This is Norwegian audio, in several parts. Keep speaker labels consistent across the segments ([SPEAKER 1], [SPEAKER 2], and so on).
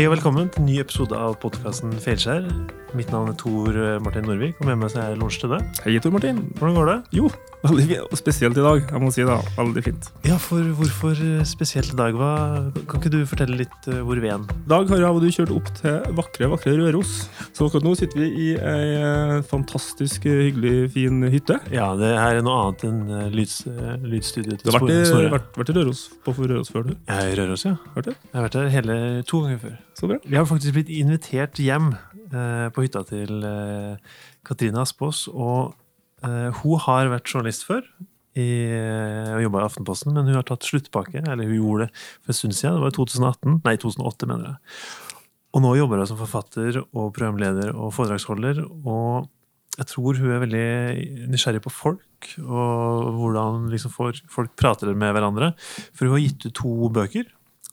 [SPEAKER 1] Hei og velkommen til en ny episode av podkasten Feilskjær. Mitt navn er Tor Martin Norvik, og med meg så er Lars Tønne.
[SPEAKER 2] Hei, Tor Martin.
[SPEAKER 1] Hvordan går det?
[SPEAKER 2] Jo, veldig fint. Spesielt i dag. Jeg må si det. Veldig fint.
[SPEAKER 1] Ja, for hvorfor spesielt i dag? Hva, kan ikke du fortelle litt uh, hvor vi er?
[SPEAKER 2] I dag har jeg og du kjørt opp til vakre, vakre Røros. Så akkurat nå sitter vi i ei eh, fantastisk eh, hyggelig, fin hytte.
[SPEAKER 1] Ja, det her er noe annet enn lyds, lydstudio til
[SPEAKER 2] Du har vært i, vært, vært i Røros på Røros før, du?
[SPEAKER 1] Jeg er i Røros, ja.
[SPEAKER 2] Hørt det?
[SPEAKER 1] Jeg har vært der hele to ganger før.
[SPEAKER 2] Så bra.
[SPEAKER 1] Vi har faktisk blitt invitert hjem eh, på hytta til eh, Katrine Aspaas. Og eh, hun har vært journalist før i, eh, og jobba i Aftenposten, men hun har tatt sluttpakke. Eller hun gjorde det for en stund siden. Det var i 2018. Nei, 2008, mener jeg. Og nå jobber hun som forfatter og programleder og foredragsholder. Og jeg tror hun er veldig nysgjerrig på folk, og hvordan liksom folk prater med hverandre. For hun har gitt ut to bøker.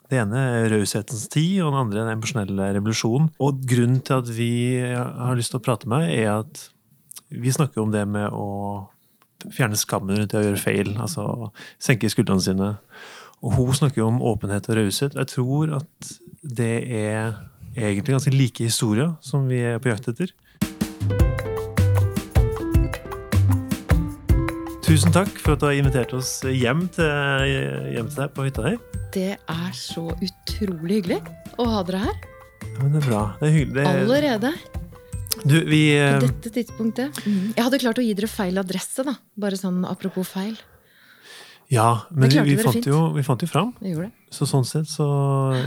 [SPEAKER 1] Det ene er Raushetens tid, og den andre er Den emosjonelle revolusjonen. Og grunnen til at vi har lyst til å prate med, er at vi snakker om det med å fjerne skammen rundt det å gjøre feil. Altså senke skuldrene sine. Og hun snakker jo om åpenhet og raushet. Jeg tror at det er egentlig ganske like historier som vi er på jakt etter. Tusen takk for at du har invitert oss hjem til, hjem til deg på hytta di.
[SPEAKER 3] Det er så utrolig hyggelig å ha dere her.
[SPEAKER 1] Ja, men det er bra. Det er hyggelig. Det er,
[SPEAKER 3] Allerede
[SPEAKER 1] du, vi,
[SPEAKER 3] på
[SPEAKER 1] eh,
[SPEAKER 3] dette tidspunktet. Mm. Jeg hadde klart å gi dere feil adresse, da. Bare sånn apropos feil.
[SPEAKER 1] ja, men vi, vi, fant jo, vi fant jo fram.
[SPEAKER 3] Vi det.
[SPEAKER 1] Så sånn sett så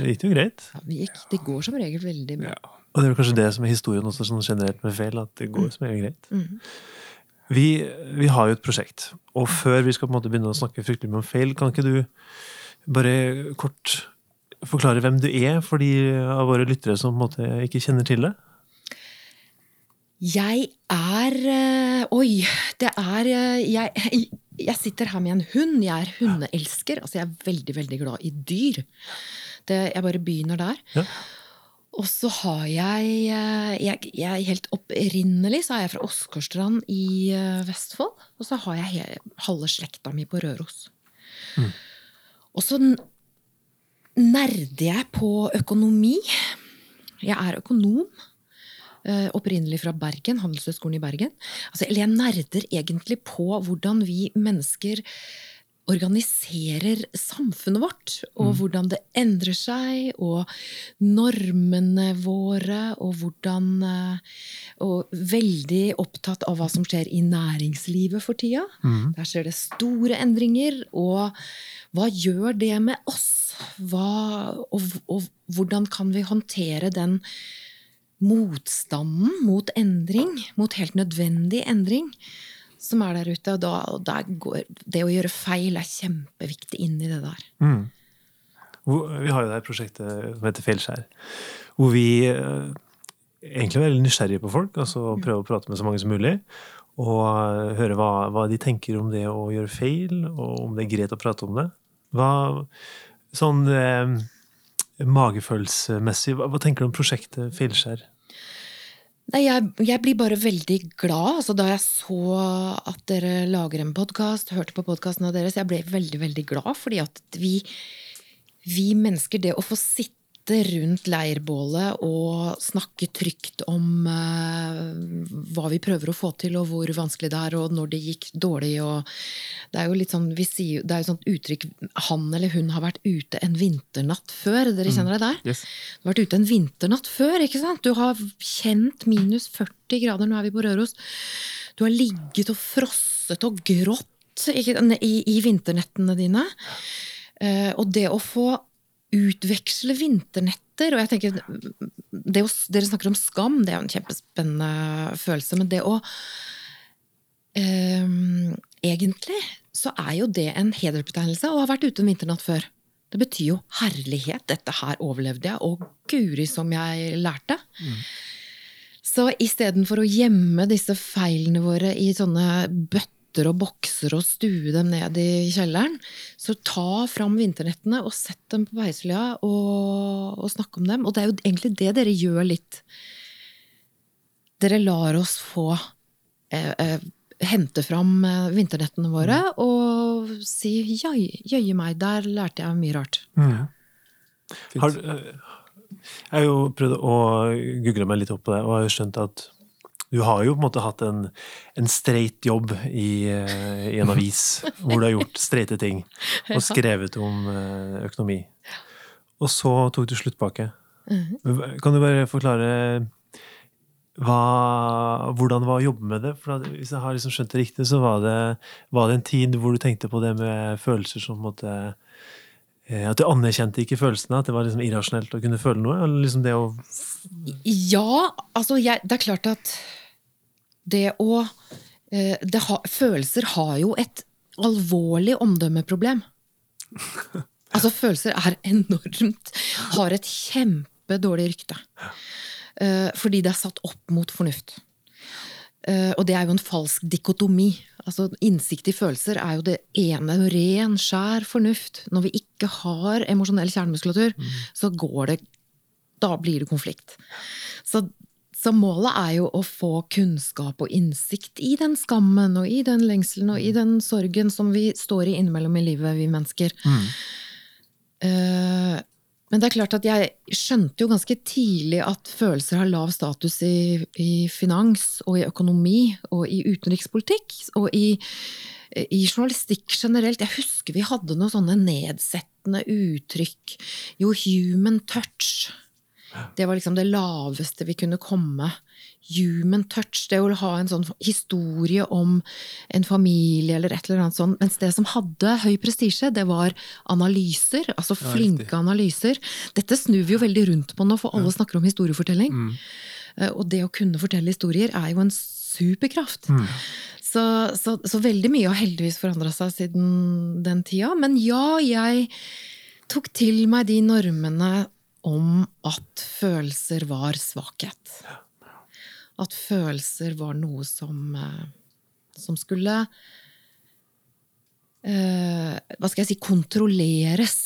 [SPEAKER 1] gikk det jo greit.
[SPEAKER 3] Ja, vi gikk. Det går som regel veldig bra.
[SPEAKER 1] Og det er vel kanskje det som er historien også sånn generelt med feil, at det går som regel greit.
[SPEAKER 3] Mhm.
[SPEAKER 1] Vi, vi har jo et prosjekt, og før vi skal på en måte begynne å snakke fryktelig mye om feil, kan ikke du bare kort forklare hvem du er for de av våre lyttere som på en måte ikke kjenner til det?
[SPEAKER 3] Jeg er øh, Oi! Det er øh, jeg, jeg sitter her med en hund. Jeg er hundeelsker. Altså, jeg er veldig, veldig glad i dyr. Det, jeg bare begynner der.
[SPEAKER 1] Ja.
[SPEAKER 3] Og så har jeg, øh, jeg, jeg Helt opprinnelig så er jeg fra Åsgårdstrand i øh, Vestfold. Og så har jeg halve slekta mi på Røros.
[SPEAKER 1] Mm.
[SPEAKER 3] Og så nerder jeg på økonomi. Jeg er økonom. Eh, opprinnelig fra Bergen, Handelshøyskolen i Bergen. Altså, eller jeg nerder egentlig på hvordan vi mennesker organiserer samfunnet vårt, og hvordan det endrer seg, og normene våre, og hvordan eh, Og veldig opptatt av hva som skjer i næringslivet for tida. Der skjer det store endringer, og hva gjør det med oss? Hva, og, og hvordan kan vi håndtere den motstanden mot endring, mot helt nødvendig endring, som er der ute. Og da, og der går, det å gjøre feil er kjempeviktig inn i det der.
[SPEAKER 1] Mm. Vi har jo det her prosjektet som heter Feilskjær, hvor vi eh, egentlig er veldig nysgjerrige på folk, altså prøver å prate med så mange som mulig, og eh, høre hva, hva de tenker om det å gjøre feil, og om det er greit å prate om det. Hva, sånn eh, magefølelsesmessig, hva, hva tenker du om prosjektet Feilskjær?
[SPEAKER 3] Nei, jeg, jeg blir bare veldig glad. Altså, da jeg så at dere lager en podkast, hørte på podkasten deres, jeg ble veldig, veldig glad. Fordi at vi, vi mennesker, det å få sitte rundt leirbålet og snakke trygt om eh, hva vi prøver å få til, og hvor vanskelig det er, og når det gikk dårlig, og Det er jo litt sånn, vi sier, det er jo sånt uttrykk Han eller hun har vært ute en vinternatt før. Dere kjenner det der?
[SPEAKER 2] Yes.
[SPEAKER 3] Du har vært ute en vinternatt før, ikke sant? Du har kjent minus 40 grader, nå er vi på Røros. Du har ligget og frosset og grått ikke, i, i vinternettene dine. Eh, og det å få utveksle vinternetter Og jeg tenker, det å, Dere snakker om skam, det er jo en kjempespennende følelse. Men det å eh, Egentlig så er jo det en hedersbetegnelse å ha vært ute en vinternatt før. Det betyr jo herlighet, dette her overlevde jeg, og guri som jeg lærte. Så istedenfor å gjemme disse feilene våre i sånne bøtter og bokser og stue dem ned i kjelleren, så ta fram vinternettene og sett dem på peislia og, og snakk om dem. Og det er jo egentlig det dere gjør litt. Dere lar oss få eh, eh, hente fram eh, vinternettene våre og si jøye jøye meg, der lærte jeg mye rart.
[SPEAKER 1] Mm. Har, eh, Jeg har jo prøvd å google meg litt opp på det, og har jo skjønt at du har jo på en måte hatt en, en streit jobb i, eh, i en avis, hvor du har gjort streite ting. Og skrevet om eh, økonomi. Og så tok du sluttpakke.
[SPEAKER 3] Mhm.
[SPEAKER 1] Kan du bare forklare hva, hvordan det var å jobbe med det? For hvis jeg har liksom skjønt det riktig, så var det, var det en tid hvor du tenkte på det med følelser som på en måte eh, At du anerkjente ikke følelsene, at det var liksom irrasjonelt å kunne føle noe? Eller liksom
[SPEAKER 3] Ja, altså jeg, det er klart at det å eh, det ha, Følelser har jo et alvorlig omdømmeproblem. Altså, følelser er enormt Har et kjempedårlig rykte. Eh, fordi det er satt opp mot fornuft. Eh, og det er jo en falsk dikotomi. Altså, innsikt i følelser er jo det ene, ren, skjær fornuft. Når vi ikke har emosjonell kjernemuskulatur, så går det Da blir det konflikt. Så, så målet er jo å få kunnskap og innsikt i den skammen og i den lengselen og i den sorgen som vi står i innimellom i livet, vi mennesker. Eh, men det er klart at jeg skjønte jo ganske tidlig at følelser har lav status i, i finans og i økonomi og i utenrikspolitikk og i, i journalistikk generelt. Jeg husker vi hadde noen sånne nedsettende uttrykk. Jo, human touch. Det var liksom det laveste vi kunne komme. Human touch. Det å ha en sånn historie om en familie eller et eller annet sånt. Mens det som hadde høy prestisje, det var analyser. Altså flinke analyser. Dette snur vi jo veldig rundt på nå, for alle snakker om historiefortelling.
[SPEAKER 1] Mm.
[SPEAKER 3] Eh, Og det å kunne fortelle historier er jo en superkraft.
[SPEAKER 1] Mm.
[SPEAKER 3] Så, så, så veldig mye har heldigvis forandra seg siden den tida. Men ja, jeg tok til meg de normene om at følelser var svakhet. At følelser var noe som, eh, som skulle eh, Hva skal jeg si kontrolleres,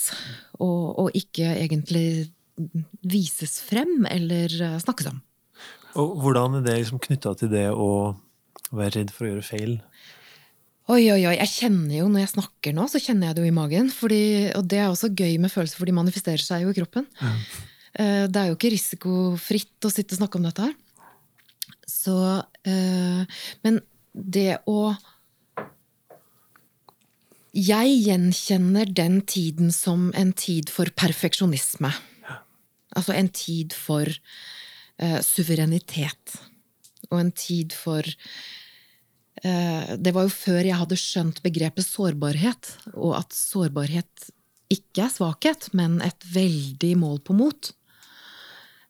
[SPEAKER 3] og, og ikke egentlig vises frem eller eh, snakkes om.
[SPEAKER 1] Og hvordan er det liksom knytta til det å være redd for å gjøre feil?
[SPEAKER 3] Oi, oi, oi. Jeg kjenner jo, Når jeg snakker nå, så kjenner jeg det jo i magen. Fordi, og det er også gøy med følelser, for de manifesterer seg jo i kroppen. Ja. Det er jo ikke risikofritt å sitte og snakke om dette her. Så eh, Men det å Jeg gjenkjenner den tiden som en tid for perfeksjonisme. Altså en tid for eh, suverenitet. Og en tid for eh, Det var jo før jeg hadde skjønt begrepet sårbarhet, og at sårbarhet ikke er svakhet, men et veldig mål på mot.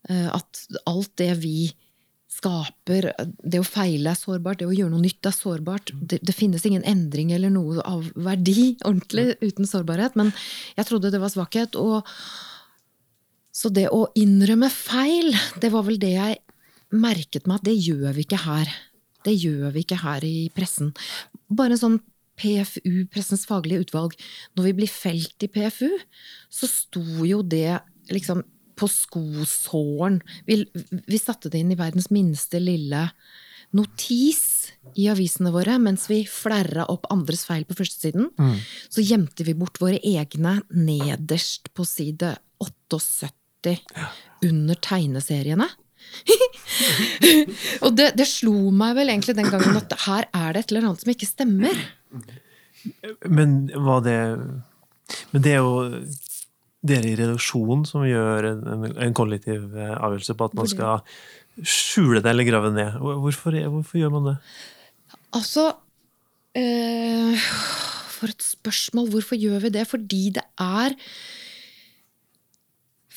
[SPEAKER 3] Eh, at alt det vi skaper, det å feile er sårbart, det å gjøre noe nytt er sårbart. Det, det finnes ingen endring eller noe av verdi ordentlig uten sårbarhet, men jeg trodde det var svakhet. og så det å innrømme feil, det var vel det jeg merket meg at det gjør vi ikke her. Det gjør vi ikke her i pressen. Bare en sånn PFU, Pressens faglige utvalg. Når vi blir felt i PFU, så sto jo det liksom på skosåren. Vi, vi satte det inn i verdens minste lille notis i avisene våre, mens vi flerra opp andres feil på førstesiden. Så gjemte vi bort våre egne nederst på side 78 under tegneseriene. og det, det slo meg vel egentlig den gangen at her er det et eller annet som ikke stemmer.
[SPEAKER 1] Men var det Men det er jo dere i redaksjonen som gjør en, en, en kollektiv eh, avgjørelse på at man skal skjule det eller grave ned. Hvorfor, hvorfor gjør man det?
[SPEAKER 3] Altså eh, For et spørsmål. Hvorfor gjør vi det? Fordi det er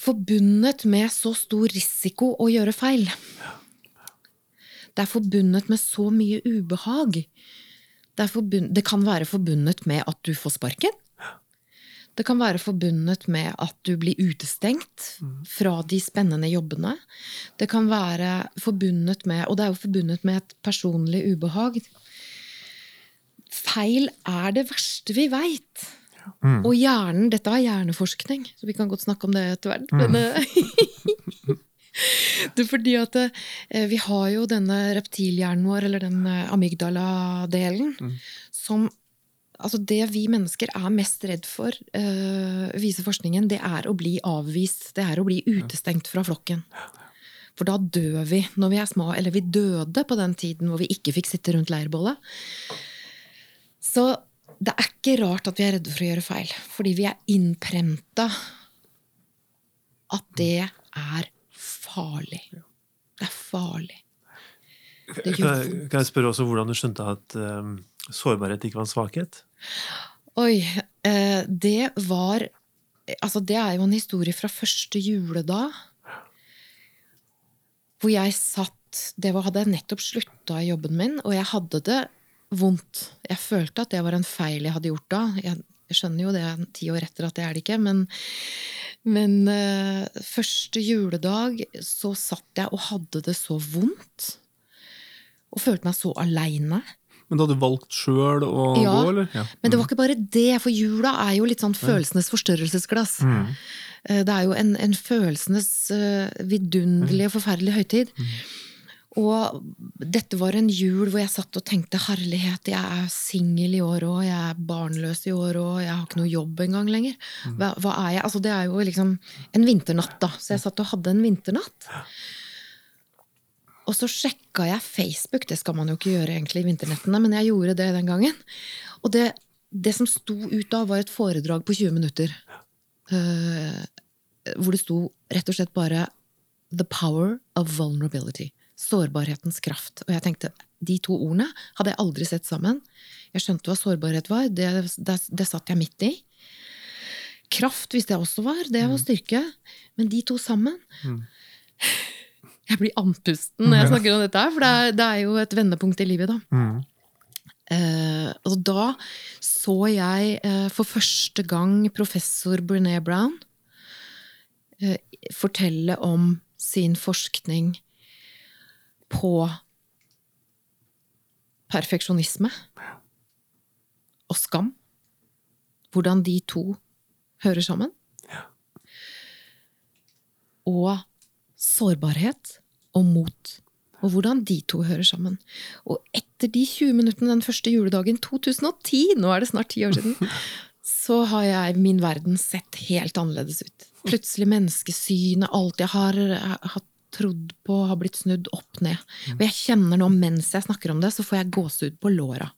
[SPEAKER 3] forbundet med så stor risiko å gjøre feil. Det er forbundet med så mye ubehag. Det, forbundet, det kan være forbundet med at du får sparken. Det kan være forbundet med at du blir utestengt fra de spennende jobbene. Det kan være forbundet med Og det er jo forbundet med et personlig ubehag. Feil er det verste vi veit. Og hjernen Dette er hjerneforskning, så vi kan godt snakke om det etter hvert. Men, eh, det er fordi at eh, vi har jo denne reptilhjernen vår, eller den eh, amygdala-delen, som Altså det vi mennesker er mest redd for, øh, viser forskningen, det er å bli avvist. Det er å bli utestengt fra flokken. For da dør vi når vi er små. Eller vi døde på den tiden hvor vi ikke fikk sitte rundt leirbålet. Så det er ikke rart at vi er redde for å gjøre feil. Fordi vi er innprenta at det er farlig. Det er farlig. Det
[SPEAKER 1] Kan jeg, kan jeg spørre også hvordan du skjønte at um, sårbarhet ikke var en svakhet?
[SPEAKER 3] Oi. Eh, det var Altså, det er jo en historie fra første juledag. Hvor jeg satt Det var, hadde jeg nettopp slutta i jobben min, og jeg hadde det vondt. Jeg følte at det var en feil jeg hadde gjort da. Jeg, skjønner jo det ti år etter at det er det ikke, men, men uh, første juledag så satt jeg og hadde det så vondt. Og følte meg så aleine.
[SPEAKER 2] Men da hadde du valgt sjøl å
[SPEAKER 3] Ja,
[SPEAKER 2] gå, eller? Ja.
[SPEAKER 3] Men det var ikke bare det, for jula er jo litt sånn følelsenes forstørrelsesglass. Mm. Det er jo en, en følelsenes eh, vidunderlige, forferdelige høytid. Og dette var en jul hvor jeg satt og tenkte herlighet, jeg er singel i år òg, jeg er barnløs i år òg, jeg har ikke noe jobb engang lenger. Hva, hva er jeg? Altså, det er jo liksom en vinternatt, da. Så jeg satt og hadde en vinternatt. Og så sjekka jeg Facebook, det skal man jo ikke gjøre egentlig i vinternettene, men jeg gjorde det den gangen. Og det, det som sto ut da, var et foredrag på 20 minutter. Uh, hvor det sto rett og slett bare 'The power of vulnerability'. Sårbarhetens kraft. Og jeg tenkte, de to ordene hadde jeg aldri sett sammen. Jeg skjønte hva sårbarhet var, det, det, det satt jeg midt i. Kraft visste jeg også var, det var styrke. Men de to sammen Jeg blir andpusten når jeg snakker om dette, for det er, det er jo et vendepunkt i livet, da. Eh, og da så jeg uh, for første gang professor Brené Brown uh, fortelle om sin forskning på perfeksjonisme og skam. Hvordan de to hører sammen. Og sårbarhet og mot. Og hvordan de to hører sammen. Og etter de 20 minuttene den første juledagen 2010, nå er det snart ti år siden, så har jeg min verden sett helt annerledes ut. Plutselig menneskesynet, alt jeg har, har trodd på, har blitt snudd opp ned. Og jeg kjenner nå, mens jeg snakker om det, så får jeg gåsehud på låra.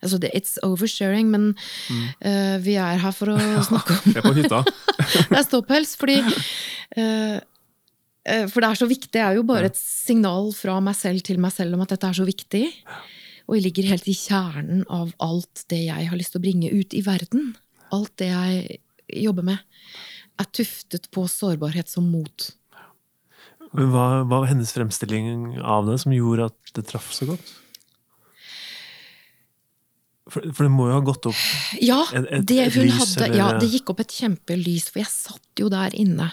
[SPEAKER 3] Altså, det, it's oversharing, men uh, vi er her for å snakke om
[SPEAKER 2] Jeg er på hytta.
[SPEAKER 3] det er ståpels, fordi uh, For det er så viktig. Det er jo bare et signal fra meg selv til meg selv om at dette er så viktig. Og jeg ligger helt i kjernen av alt det jeg har lyst til å bringe ut i verden. Alt det jeg jobber med, er tuftet på sårbarhet som mot.
[SPEAKER 1] Men Hva, hva var hennes fremstilling av det som gjorde at det traff så godt? For, for det må jo ha gått opp
[SPEAKER 3] Ja,
[SPEAKER 1] Et- et-
[SPEAKER 3] det,
[SPEAKER 1] et lys,
[SPEAKER 3] hadde,
[SPEAKER 1] eller-
[SPEAKER 3] ja, det gikk opp et kjempelys, for jeg satt jo der inne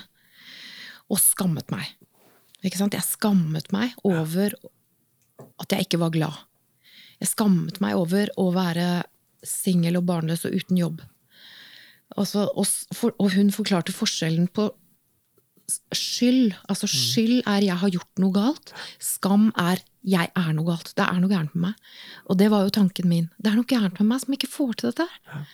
[SPEAKER 3] og skammet meg. Ikke sant? Jeg skammet meg over at jeg ikke var glad. Jeg skammet meg over å være singel og barnløs og uten jobb. Altså, og, for, og hun forklarte forskjellen på skyld. Altså skyld er 'jeg har gjort noe galt'. Skam er 'jeg er noe galt'. Det er noe gærent med meg. Og det var jo tanken min. Det er noe gærent med meg som ikke får til dette her.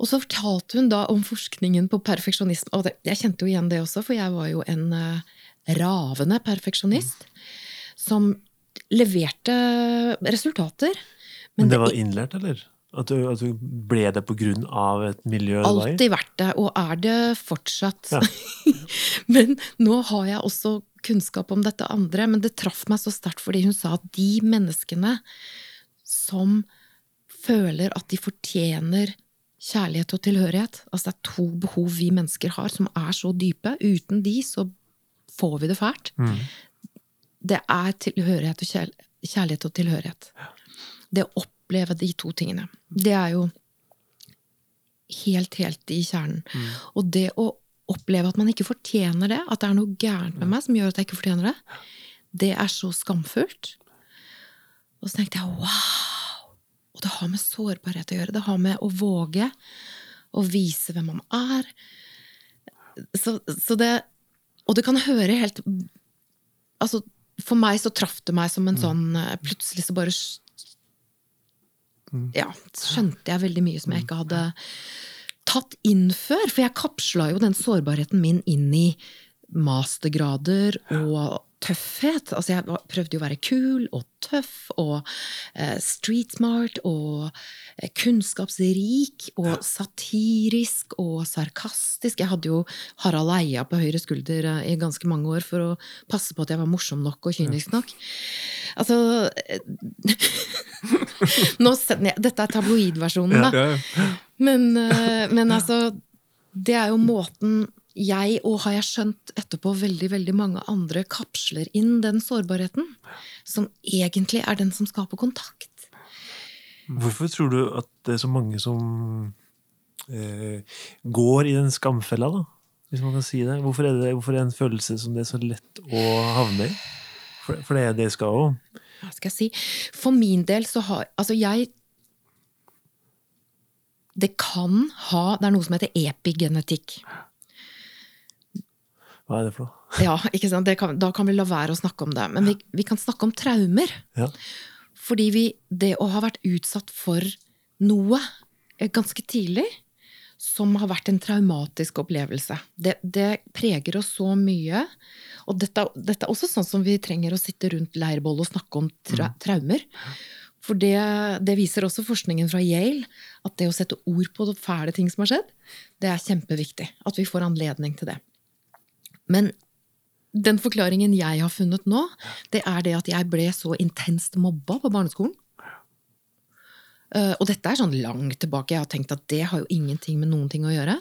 [SPEAKER 3] Og så fortalte hun da om forskningen på perfeksjonisme. Og det, jeg kjente jo igjen det også, for jeg var jo en uh, ravende perfeksjonist. Som leverte resultater.
[SPEAKER 1] Men det var innlært, eller? At du, at du ble det av et miljø
[SPEAKER 3] alltid vært det, og er det fortsatt.
[SPEAKER 1] Ja.
[SPEAKER 3] men nå har jeg også kunnskap om dette andre, men det traff meg så sterkt fordi hun sa at de menneskene som føler at de fortjener kjærlighet og tilhørighet Altså det er to behov vi mennesker har som er så dype. Uten de så får vi det fælt.
[SPEAKER 1] Mm.
[SPEAKER 3] Det er tilhørighet og kjærlighet og tilhørighet. Det å oppleve de to tingene. Det er jo helt, helt i kjernen. Og det å oppleve at man ikke fortjener det, at det er noe gærent med meg som gjør at jeg ikke fortjener det, det er så skamfullt. Og så tenkte jeg wow! Og det har med sårbarhet å gjøre. Det har med å våge å vise hvem man er. Så, så det Og det kan høre helt Altså, for meg så traff det meg som en sånn eh, Plutselig så bare ja, skjønte jeg veldig mye som jeg ikke hadde tatt inn før. For jeg kapsla jo den sårbarheten min inn i mastergrader og tøffhet. Altså, jeg prøvde jo å være kul og tøff og eh, street smart og eh, kunnskapsrik og satirisk og sarkastisk. Jeg hadde jo Harald Eia på høyre skulder eh, i ganske mange år for å passe på at jeg var morsom nok og kynisk nok. Altså nå, Dette er tabloidversjonen, da. Men, men altså Det er jo måten jeg, og har jeg skjønt etterpå, veldig veldig mange andre kapsler inn den sårbarheten. Som egentlig er den som skaper kontakt.
[SPEAKER 1] Hvorfor tror du at det er så mange som eh, går i den skamfella, da? Hvis man kan si det. Hvorfor er det, hvorfor er det en følelse som det er så lett å havne i? For, for det er det skal jo.
[SPEAKER 3] Hva skal jeg si? For min del så har Altså, jeg Det kan ha Det er noe som heter epigenetikk.
[SPEAKER 1] Hva er det for noe?
[SPEAKER 3] Ja, ikke sant? Det kan, da kan vi la være å snakke om det. Men vi, vi kan snakke om traumer.
[SPEAKER 1] Ja.
[SPEAKER 3] Fordi vi, det å ha vært utsatt for noe eh, ganske tidlig, som har vært en traumatisk opplevelse, det, det preger oss så mye. Og dette, dette er også sånn som vi trenger å sitte rundt leirboll og snakke om tra traumer. For det, det viser også forskningen fra Yale, at det å sette ord på fæle ting som har skjedd, det er kjempeviktig. At vi får anledning til det. Men den forklaringen jeg har funnet nå, det er det at jeg ble så intenst mobba på barneskolen. Eh, og dette er sånn langt tilbake. Jeg har tenkt at det har jo ingenting med noen ting å gjøre.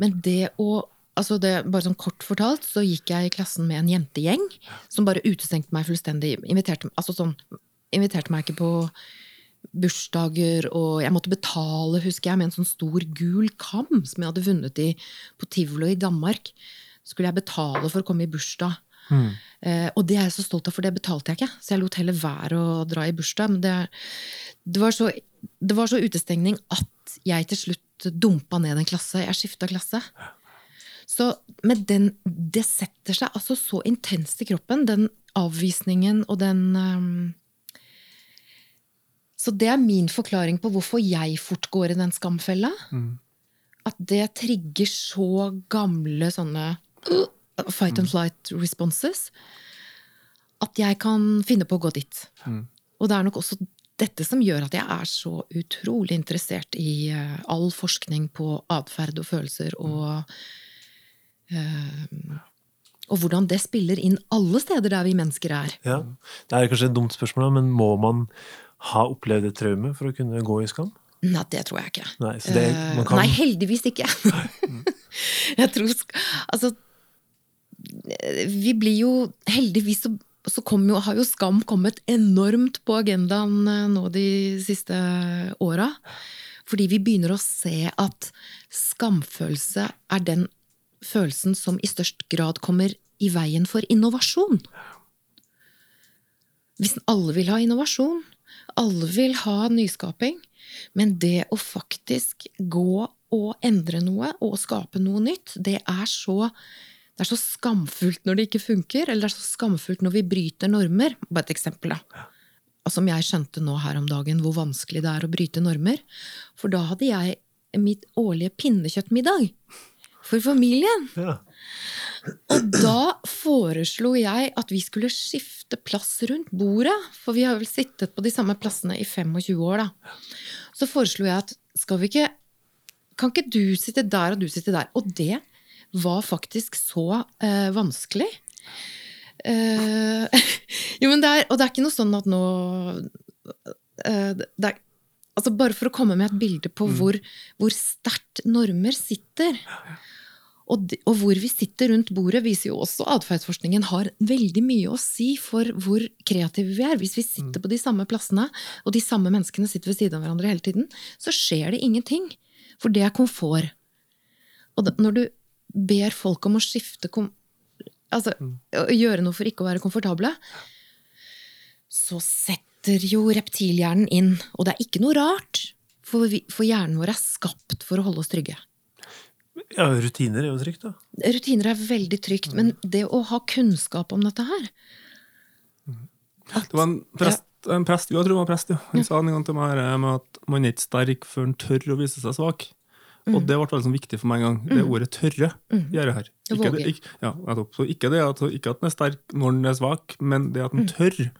[SPEAKER 3] Men det å altså det, Bare sånn kort fortalt så gikk jeg i klassen med en jentegjeng som bare utestengte meg fullstendig. Inviterte, altså sånn, inviterte meg ikke på bursdager, og jeg måtte betale, husker jeg, med en sånn stor gul kam som jeg hadde vunnet i, på tivoli i Danmark. Skulle jeg betale for å komme i bursdag. Eh, og det er jeg så stolt av, for det betalte jeg ikke. Så jeg lot heller være å dra i bursdag. Men det, det, var så, det var så utestengning at jeg til slutt dumpa ned en klasse. Jeg skifta klasse. Så med den, det setter seg altså så intenst i kroppen, den avvisningen og den um, Så det er min forklaring på hvorfor jeg fort går i den skamfella. At det trigger så gamle sånne fight and flight responses at jeg kan finne på å gå dit. Og det er nok også dette som gjør at jeg er så utrolig interessert i eh, all forskning på atferd og følelser og uh, Og hvordan det spiller inn alle steder der vi mennesker er.
[SPEAKER 1] Ja. Det er kanskje et dumt spørsmål, men må man ha opplevd et traume for å kunne gå i skam?
[SPEAKER 3] Nei, det tror jeg ikke.
[SPEAKER 1] Nei, så det,
[SPEAKER 3] Eh,
[SPEAKER 1] man kan,
[SPEAKER 3] Nei, heldigvis ikke. jeg tror Altså Vi blir jo Heldigvis så, så jo, har jo skam kommet enormt på agendaen eh, nå de siste åra. Fordi vi begynner å se at skamfølelse er den følelsen som i størst grad kommer i veien for innovasjon. Hvis alle vil ha innovasjon, alle vil ha nyskaping, men det å faktisk gå og endre noe og skape noe nytt, det er så det er så skamfullt når det ikke funker, eller det er så skamfullt når vi bryter normer. Bare et eksempel, da. Som jeg skjønte nå her om dagen, hvor vanskelig det er å bryte normer. For da hadde jeg mitt årlige pinnekjøttmiddag for familien.
[SPEAKER 1] ja.
[SPEAKER 3] Og da foreslo jeg at vi skulle skifte plass rundt bordet. For vi har vel sittet på de samme plassene i 25 år, da. Så foreslo jeg at skal vi ikke Kan ikke du sitte der og du sitte der? Og det var faktisk så eh, vanskelig. Eh, jo, men det er, og det er ikke noe sånn at nå eh, er, altså Bare for å komme med et bilde på hvor, hvor sterkt normer sitter. Og, de, og hvor vi sitter rundt bordet, viser jo også atferdsforskningen har veldig mye å si for hvor kreative vi er. Hvis vi sitter på de samme plassene, og de samme menneskene sitter ved siden av hverandre hele tiden, så skjer det ingenting. For det er komfort. Og da, når du ber folk om å skifte Altså mm. gjøre noe for ikke å være komfortable, så setter jo reptilhjernen inn. Og det er ikke noe rart, for, vi, for hjernen vår er skapt for å holde oss trygge.
[SPEAKER 1] ja, rutiner er jo trygt, da.
[SPEAKER 3] Rutiner er veldig trygt, men det å ha kunnskap om dette her
[SPEAKER 2] Det var en prest en prest, jo, jeg tror det var prest, jo. Han sa en gang til meg her med at man er ikke sterk før man tør å vise seg svak. Og det ble sånn viktig for meg en gang. Det ordet 'tørre' gjør det her. Ikke, det, ikke, ja. Så ikke det at, ikke at den er sterk når den er svak, men det at den tør.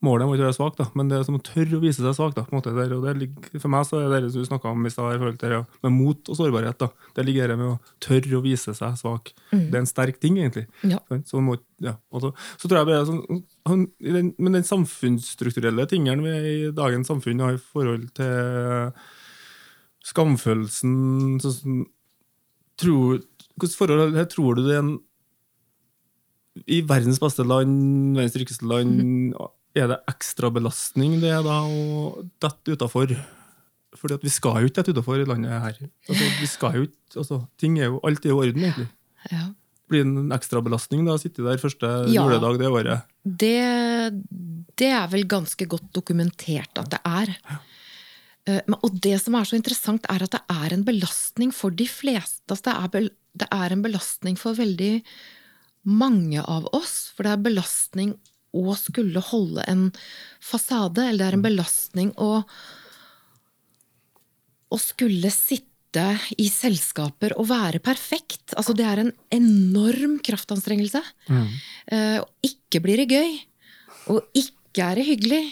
[SPEAKER 2] Målet må ikke være svak, da, men det er som å tørre å vise seg svak. da, på en måte der, og det ligger, For meg så er det det du snakka om i stad, ja, med mot og sårbarhet. da, Det ligger det med å tørre å vise seg svak. Det er en sterk ting, egentlig.
[SPEAKER 3] Ja.
[SPEAKER 2] Så, må, ja, så, så tror jeg bare sånn, han, den, Men den samfunnsstrukturelle tingen vi i dagens samfunn har i forhold til skamfølelsen så, sånn, tror, Hvilket forhold her tror du det er en I verdens beste land, verdens rikeste land, er det ekstra belastning det er da å dette utafor? Fordi at vi skal jo ikke dette utafor i landet her. Altså, vi skal jo ikke, altså, ting er jo, Alt er i orden, egentlig
[SPEAKER 3] Ja.
[SPEAKER 2] blir det en ekstra belastning da, å sitte der første
[SPEAKER 3] Ja.
[SPEAKER 2] juledag det året.
[SPEAKER 3] Det, det er vel ganske godt dokumentert at det er. Men- Og det som er så interessant, er at det er en belastning for de fleste. Altså det, er er en belastning for veldig mange av oss. For det er belastning å skulle holde en fasade, eller det er en belastning å, å skulle sitte i selskaper og være perfekt. Altså det er en enorm kraftanstrengelse. Mm. og ikke blir det gøy. Og ikke er det hyggelig.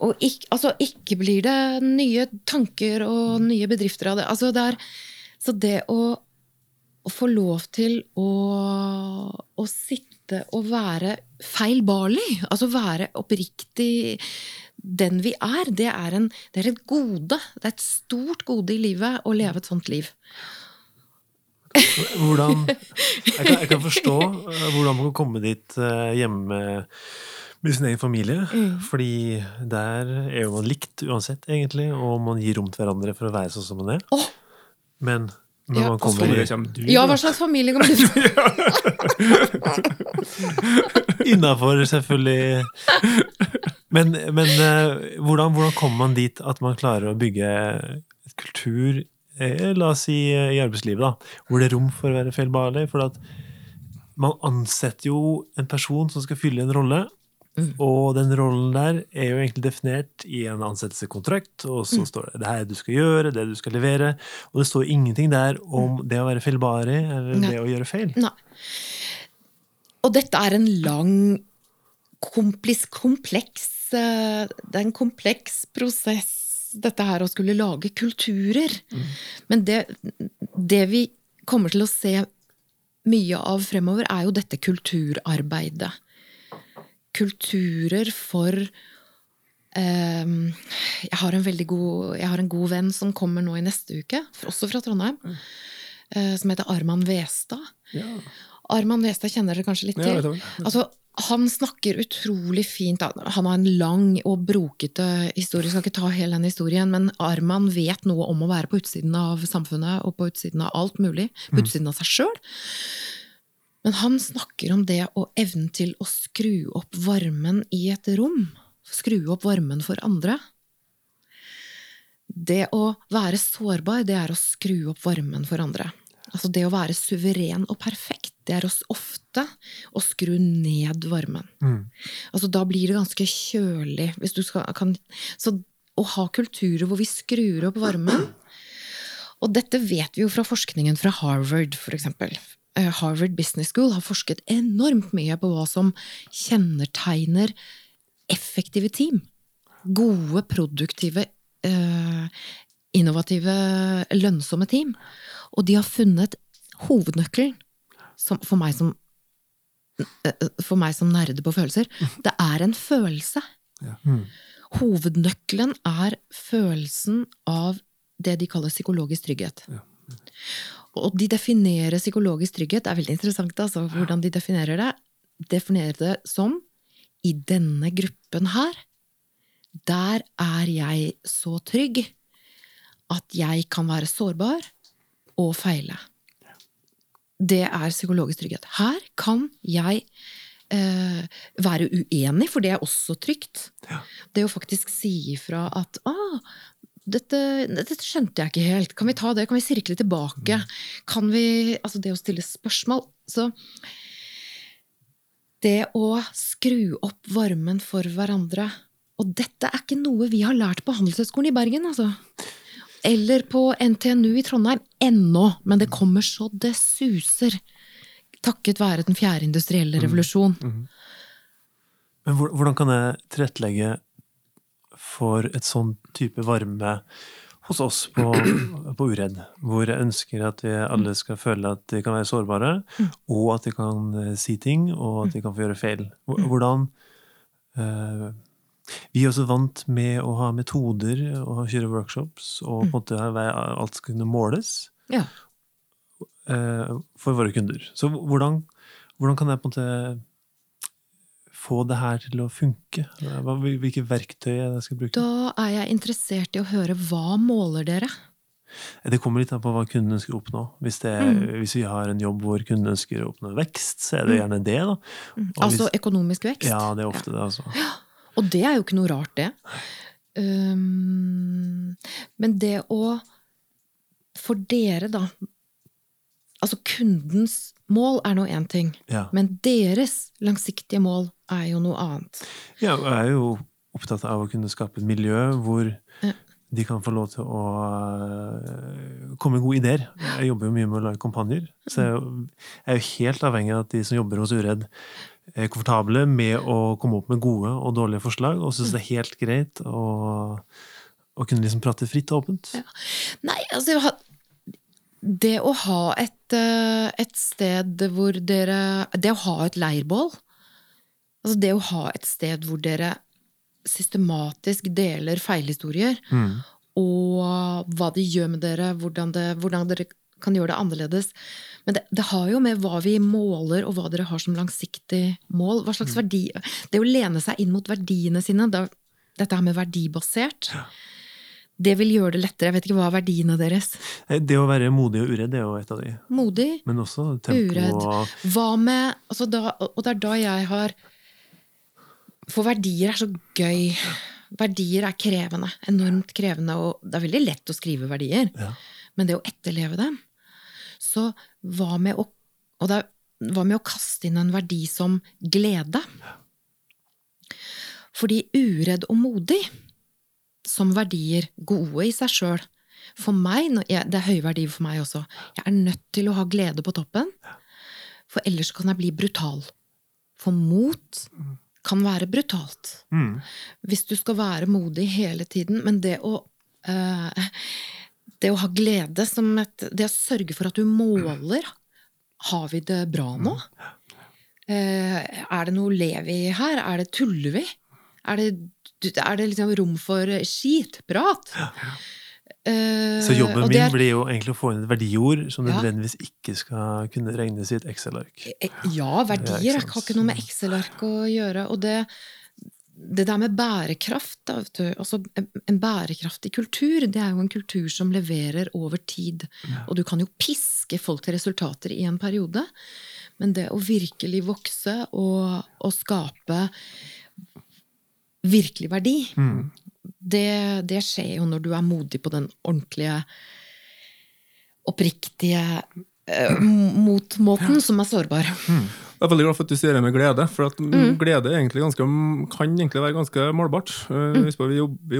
[SPEAKER 3] Og ikke, altså, ikke blir det nye tanker og nye bedrifter av det. Altså, det er, så det å, å få lov til å, å sitte og være feilbarlig, altså være oppriktig den vi er, det er, en, det er et gode. Det er et stort gode i livet å leve et sånt liv.
[SPEAKER 1] Hvordan Jeg kan, jeg kan forstå eh, hvordan man kan komme dit eh, hjemme med, sin egen familie. Fordi der er jo man likt uansett, egentlig, og man gir rom til hverandre for å være sånn som man er.
[SPEAKER 3] Oh.
[SPEAKER 1] Men når
[SPEAKER 3] Ja,
[SPEAKER 1] man kommer i
[SPEAKER 2] du,
[SPEAKER 3] Ja, hva slags familie kommer du fra?
[SPEAKER 1] Innafor, selvfølgelig. Men, men eh, hvordan, hvordan kommer man dit at man klarer å bygge et kultur, eh, la oss si eh, i arbeidslivet, da, hvor det er rom for å være feilbarlig? For at man ansetter jo en person som skal fylle en rolle. Og den rollen der er jo egentlig definert i en ansettelseskontrakt, og så står det det her du skal gjøre, det du skal levere, og det står ingenting der om det å være feilbarlig eller
[SPEAKER 3] Nei.
[SPEAKER 1] det å gjøre feil.
[SPEAKER 3] Nei. Og dette er en lang, komplis, kompleks eh, Det er en kompleks prosess, dette her å skulle lage kulturer. Men det, det vi kommer til å se mye av fremover, er jo dette kulturarbeidet. Kulturer for eh, jeg, har en god, jeg har en god venn som kommer nå i neste uke, også fra Trondheim, eh, som heter Arman Westad.
[SPEAKER 2] Ja.
[SPEAKER 3] Arman Westad kjenner dere kanskje litt til?
[SPEAKER 2] Ja.
[SPEAKER 3] Altså, han snakker utrolig fint. Han har en lang og brokete historie. Jeg skal ikke ta hele den historien, men Arman vet noe om å være på utsiden av samfunnet og på utsiden av alt mulig. På utsiden av seg sjøl. Men han snakker om det og evnen til å skru opp varmen i et rom. Skru opp varmen for andre. Det å være sårbar, det er å skru opp varmen for andre. Altså det å være suveren og perfekt, det er oss ofte å skru ned varmen.
[SPEAKER 1] Mm.
[SPEAKER 3] Altså da blir det ganske kjølig. Hvis du skal, kan, så å ha kulturer hvor vi skrur opp varmen Og dette vet vi jo fra forskningen fra Harvard. Eh, Harvard Business School har forsket enormt mye på hva som kjennetegner effektive team. Gode, produktive, eh, innovative, lønnsomme team. Og de har funnet hovednøkkelen for, meg som, eh, for meg som nerde på følelser. Det er en følelse.
[SPEAKER 1] Mm.
[SPEAKER 3] Hovednøkkelen er følelsen av det de kaller psykologisk trygghet. Og de definerer psykologisk trygghet, det er veldig interessant altså, hvordan de definerer det. Definerer det som i denne gruppen her, der er jeg så trygg at jeg kan være sårbar og feile. Det er psykologisk trygghet. Her kan jeg eh, være uenig, for det er også trygt. Det å faktisk si ifra at ah, dette, dette skjønte jeg ikke helt. Kan vi ta det? Kan vi sirkle tilbake? Kan vi Altså, det å stille spørsmål. Så det å skru opp varmen for hverandre Og dette er ikke noe vi har lært på Handelshøyskolen i Bergen, altså. Eller på NTNU i Trondheim ennå, men det kommer så det suser. Takket være den fjerde industrielle revolusjon.
[SPEAKER 1] Men hvordan kan jeg tilrettelegge for et sånn type varme hos oss på, på Uredd? Hvor jeg ønsker at vi alle skal føle at de kan være sårbare, og at de kan eh, si ting, og at de kan få gjøre feil. Hvordan uh, Vi er også vant med å ha metoder og kjøre workshops, og på en måte alt skal kunne måles
[SPEAKER 3] Ja.
[SPEAKER 1] eh, for våre kunder. Så hvordan, hvordan kan jeg på en måte få det her til å funke? Hvilke verktøy jeg skal bruke?
[SPEAKER 3] Da er jeg interessert i å høre hva måler dere?
[SPEAKER 1] Det kommer litt an på hva kunden ønsker å oppnå. Hvis, det,
[SPEAKER 3] Mm.
[SPEAKER 1] hvis vi har en jobb hvor kunden ønsker å oppnå vekst, så er det gjerne det. da. Og
[SPEAKER 3] Altså
[SPEAKER 1] hvis-
[SPEAKER 3] økonomisk vekst?
[SPEAKER 1] Ja, det er ofte det, altså.
[SPEAKER 3] Og det er jo ikke noe rart, det. Um, men det å For dere, da Altså kundens mål er nå én ting,
[SPEAKER 1] Ja.
[SPEAKER 3] men deres langsiktige mål er jo noe annet.
[SPEAKER 1] ja, og jeg er jo opptatt av å kunne skape et miljø hvor
[SPEAKER 3] Ja.
[SPEAKER 1] de kan få lov til å øh, komme med gode ideer. Jeg jobber jo mye med å lage kampanjer, så jeg er jo- helt avhengig av at de som jobber hos Uredd, er komfortable med å komme opp med gode og dårlige forslag, og syns det er helt greit å, å kunne liksom prate fritt og åpent.
[SPEAKER 3] Nei, altså Det å ha et, eh, et sted hvor dere Det å ha et leirbål Altså det å ha et sted hvor dere systematisk deler feilhistorier,
[SPEAKER 1] Mm.
[SPEAKER 3] og hva de gjør med dere, hvordan, det, hvordan dere kan gjøre det annerledes. Men det, det har jo med hva vi måler, og hva dere har som langsiktig mål. Hva slags verdi Det å lene seg inn mot verdiene sine, da, dette her med verdibasert, det vil gjøre det lettere. Jeg vet ikke hva er verdiene deres.
[SPEAKER 1] Eh, Det å være modig og uredd er jo et av de.
[SPEAKER 3] Modig,
[SPEAKER 1] Men også tempo
[SPEAKER 3] Uredd.
[SPEAKER 1] og
[SPEAKER 3] Hva med altså da, Og det er da jeg har For verdier er så gøy. Verdier er krevende. Enormt krevende. Og det er veldig lett å skrive verdier.
[SPEAKER 1] ja.
[SPEAKER 3] Men det å etterleve dem Så hva med å er, hva med å kaste inn en verdi som glede? Fordi uredd og modig som verdier, gode i seg sjøl For meg, det er høye verdier for meg også, jeg er nødt til å ha glede på toppen. For ellers kan jeg bli brutal. For mot kan være brutalt
[SPEAKER 1] Mm.
[SPEAKER 3] hvis du skal være modig hele tiden, men det å eh, Det å ha glede som et Det å sørge for at du måler Har vi det bra nå? Uh, er det noe lev i her? Er det Tuller vi? Er det, er det liksom rom for skitprat? Eh,
[SPEAKER 1] Så jobben min
[SPEAKER 3] er-
[SPEAKER 1] blir jo egentlig å få inn et verdiord som
[SPEAKER 3] Ja.
[SPEAKER 1] nødvendigvis ikke skal kunne regnes i et Excel-ark.
[SPEAKER 3] Ja, verdier
[SPEAKER 1] Ja, ikke
[SPEAKER 3] har ikke noe med Excel-ark å gjøre. Og det, det der med bærekraft, da, altså en, bærekraftig kultur, det er jo en kultur som leverer over tid. Og du kan jo piske folk til resultater i en periode, men det å virkelig vokse og, og skape virkelig verdi,
[SPEAKER 1] Mm.
[SPEAKER 3] det, det skjer jo når du er modig på den ordentlige, oppriktige eh, motmåten som er sårbar.
[SPEAKER 2] Jeg er veldig glad for at du sier det med glede, for at
[SPEAKER 3] Mm.
[SPEAKER 2] glede er egentlig ganske, kan egentlig være ganske målbart. Uh,
[SPEAKER 3] Mm.
[SPEAKER 2] vi jobb, vi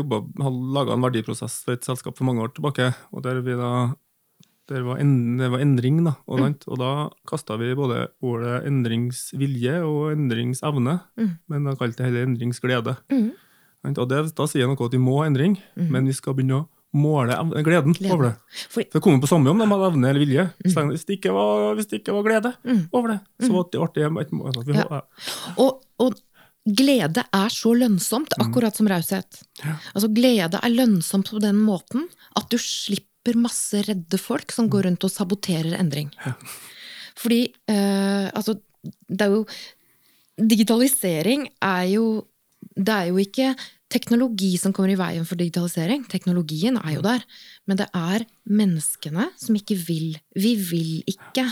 [SPEAKER 2] laga en verdiprosess for et selskap for mange år tilbake, og der vi da der var en, det var endring, da. Og,
[SPEAKER 3] Mm.
[SPEAKER 2] og da kasta vi både ordet endringsvilje og endringsevne,
[SPEAKER 3] Mm.
[SPEAKER 2] men da kalte det heller endringsglede.
[SPEAKER 3] Mm.
[SPEAKER 2] Og det, da sier jeg noe at vi må ha endring, men vi skal begynne å måle gleden
[SPEAKER 3] Gleden.
[SPEAKER 2] over det.
[SPEAKER 3] For,
[SPEAKER 2] det kommer på samme om de hadde evne eller vilje. Så Hvis, det ikke var, hvis det ikke var glede
[SPEAKER 3] Mm.
[SPEAKER 2] over det, så var det artig. et altså,
[SPEAKER 3] Ja. Og, og glede er så lønnsomt, akkurat som raushet. Altså, glede er lønnsomt på den måten at du slipper masse redde folk som går rundt og saboterer endring. Fordi eh, altså, det er jo Digitalisering er jo Det er jo ikke teknologi som kommer i veien for digitalisering. Teknologien er jo der. Men det er menneskene som ikke vil. Vi vil ikke.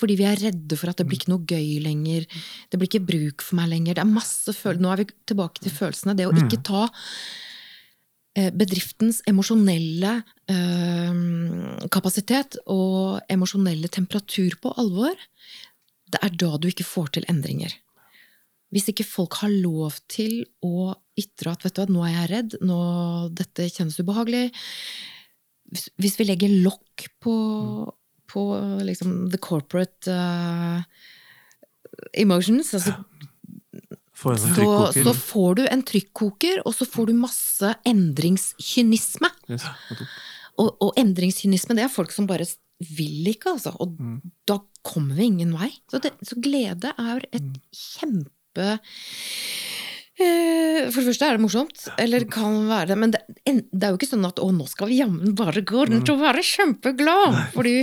[SPEAKER 3] Fordi vi er redde for at det blir ikke noe gøy lenger. Det blir ikke bruk for meg lenger. Det er masse følelser. Nå er vi tilbake til følelsene. Det å ikke ta eh, bedriftens emosjonelle eh, kapasitet og emosjonelle temperatur på alvor, det er da du ikke får til endringer. hvis ikke folk har lov til å ytre at vet du hva, nå er jeg redd, nå dette kjennes ubehagelig hvis vi legger lokk på, på liksom the corporate uh, emotions, altså
[SPEAKER 1] Få en sånn
[SPEAKER 3] så, så får du en trykkoker, og så får du masse endringskynisme.
[SPEAKER 2] Yes.
[SPEAKER 3] Og, og endringskynisme, det er folk som bare vil ikke, altså. Og da kommer vi ingen vei. Så, det, så glede er et kjempe eh, For det første er det morsomt, eller kan være det, men det, en- det er jo ikke sånn at 'å, nå skal vi jammen bare gå rundt og være kjempeglad'. Fordi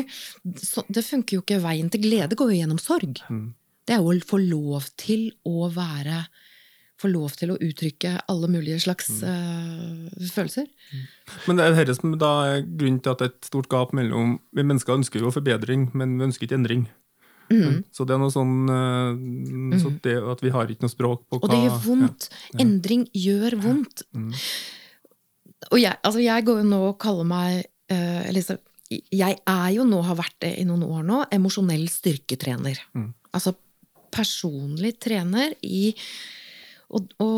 [SPEAKER 3] så, det funker jo ikke. Veien til glede går jo gjennom sorg.
[SPEAKER 2] Mm.
[SPEAKER 3] Det er å få lov til å være Få lov til å uttrykke alle mulige slags eh, følelser.
[SPEAKER 2] Men det er dette som da er grunnen til at det er et stort gap mellom Vi mennesker ønsker jo forbedring, men vi ønsker ikke endring.
[SPEAKER 3] Mm.
[SPEAKER 2] Så det er noe sånn eh, så det at vi har ikke noe språk på hva
[SPEAKER 3] Og det gjør vondt. Endring gjør vondt.
[SPEAKER 2] Mm.
[SPEAKER 3] Og jeg, altså jeg går jo nå og kaller meg uh, eller så- Jeg er jo nå, har vært det i noen år nå, emosjonell styrketrener.
[SPEAKER 2] Mm.
[SPEAKER 3] Altså personlig trener i å, å,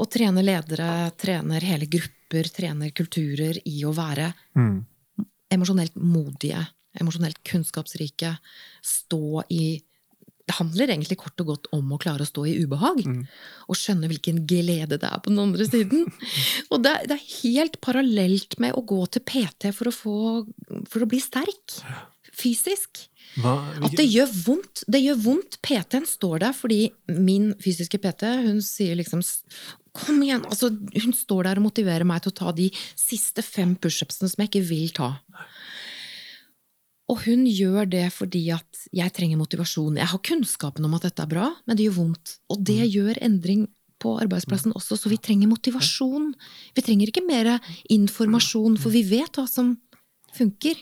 [SPEAKER 3] å trene ledere, trener hele grupper, trener kulturer i å være
[SPEAKER 1] Mm.
[SPEAKER 3] emosjonelt modige, emosjonelt kunnskapsrike, stå i Det handler egentlig kort og godt om å klare å stå i ubehag.
[SPEAKER 2] Mm.
[SPEAKER 3] Og skjønne hvilken glede det er på den andre siden. Og det, det er helt parallelt med å gå til PT for å, få, for å bli sterk. Fysisk.
[SPEAKER 1] Hva,
[SPEAKER 3] At det gjør vondt. Det gjør vondt. PT-en står der fordi min fysiske PT hun sier liksom Kom igjen! Altså, hun står der og motiverer meg til å ta de siste fem pushupsene som jeg ikke vil ta. Og hun gjør det fordi at jeg trenger motivasjon. Jeg har kunnskapen om at dette er bra, men det gjør vondt. Og det gjør endring på arbeidsplassen også, så vi trenger motivasjon. Vi trenger ikke mer informasjon, for vi vet hva som funker.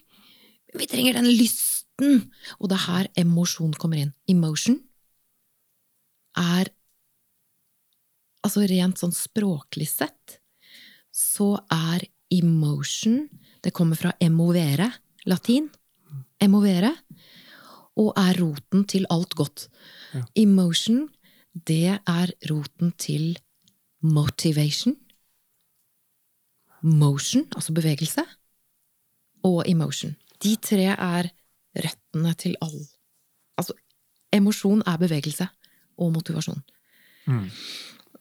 [SPEAKER 3] Vi trenger den lysten. Og det er her emosjon kommer inn. Emotion er Altså rent sånn språklig sett så er emotion Det kommer fra emovere, latin. Emovere. Og er roten til alt godt.
[SPEAKER 2] Ja.
[SPEAKER 3] Emotion, det er roten til motivation. Motion, altså bevegelse. Og emotion. De tre er røttene til all Altså, emosjon er bevegelse og motivasjon.
[SPEAKER 1] Mm.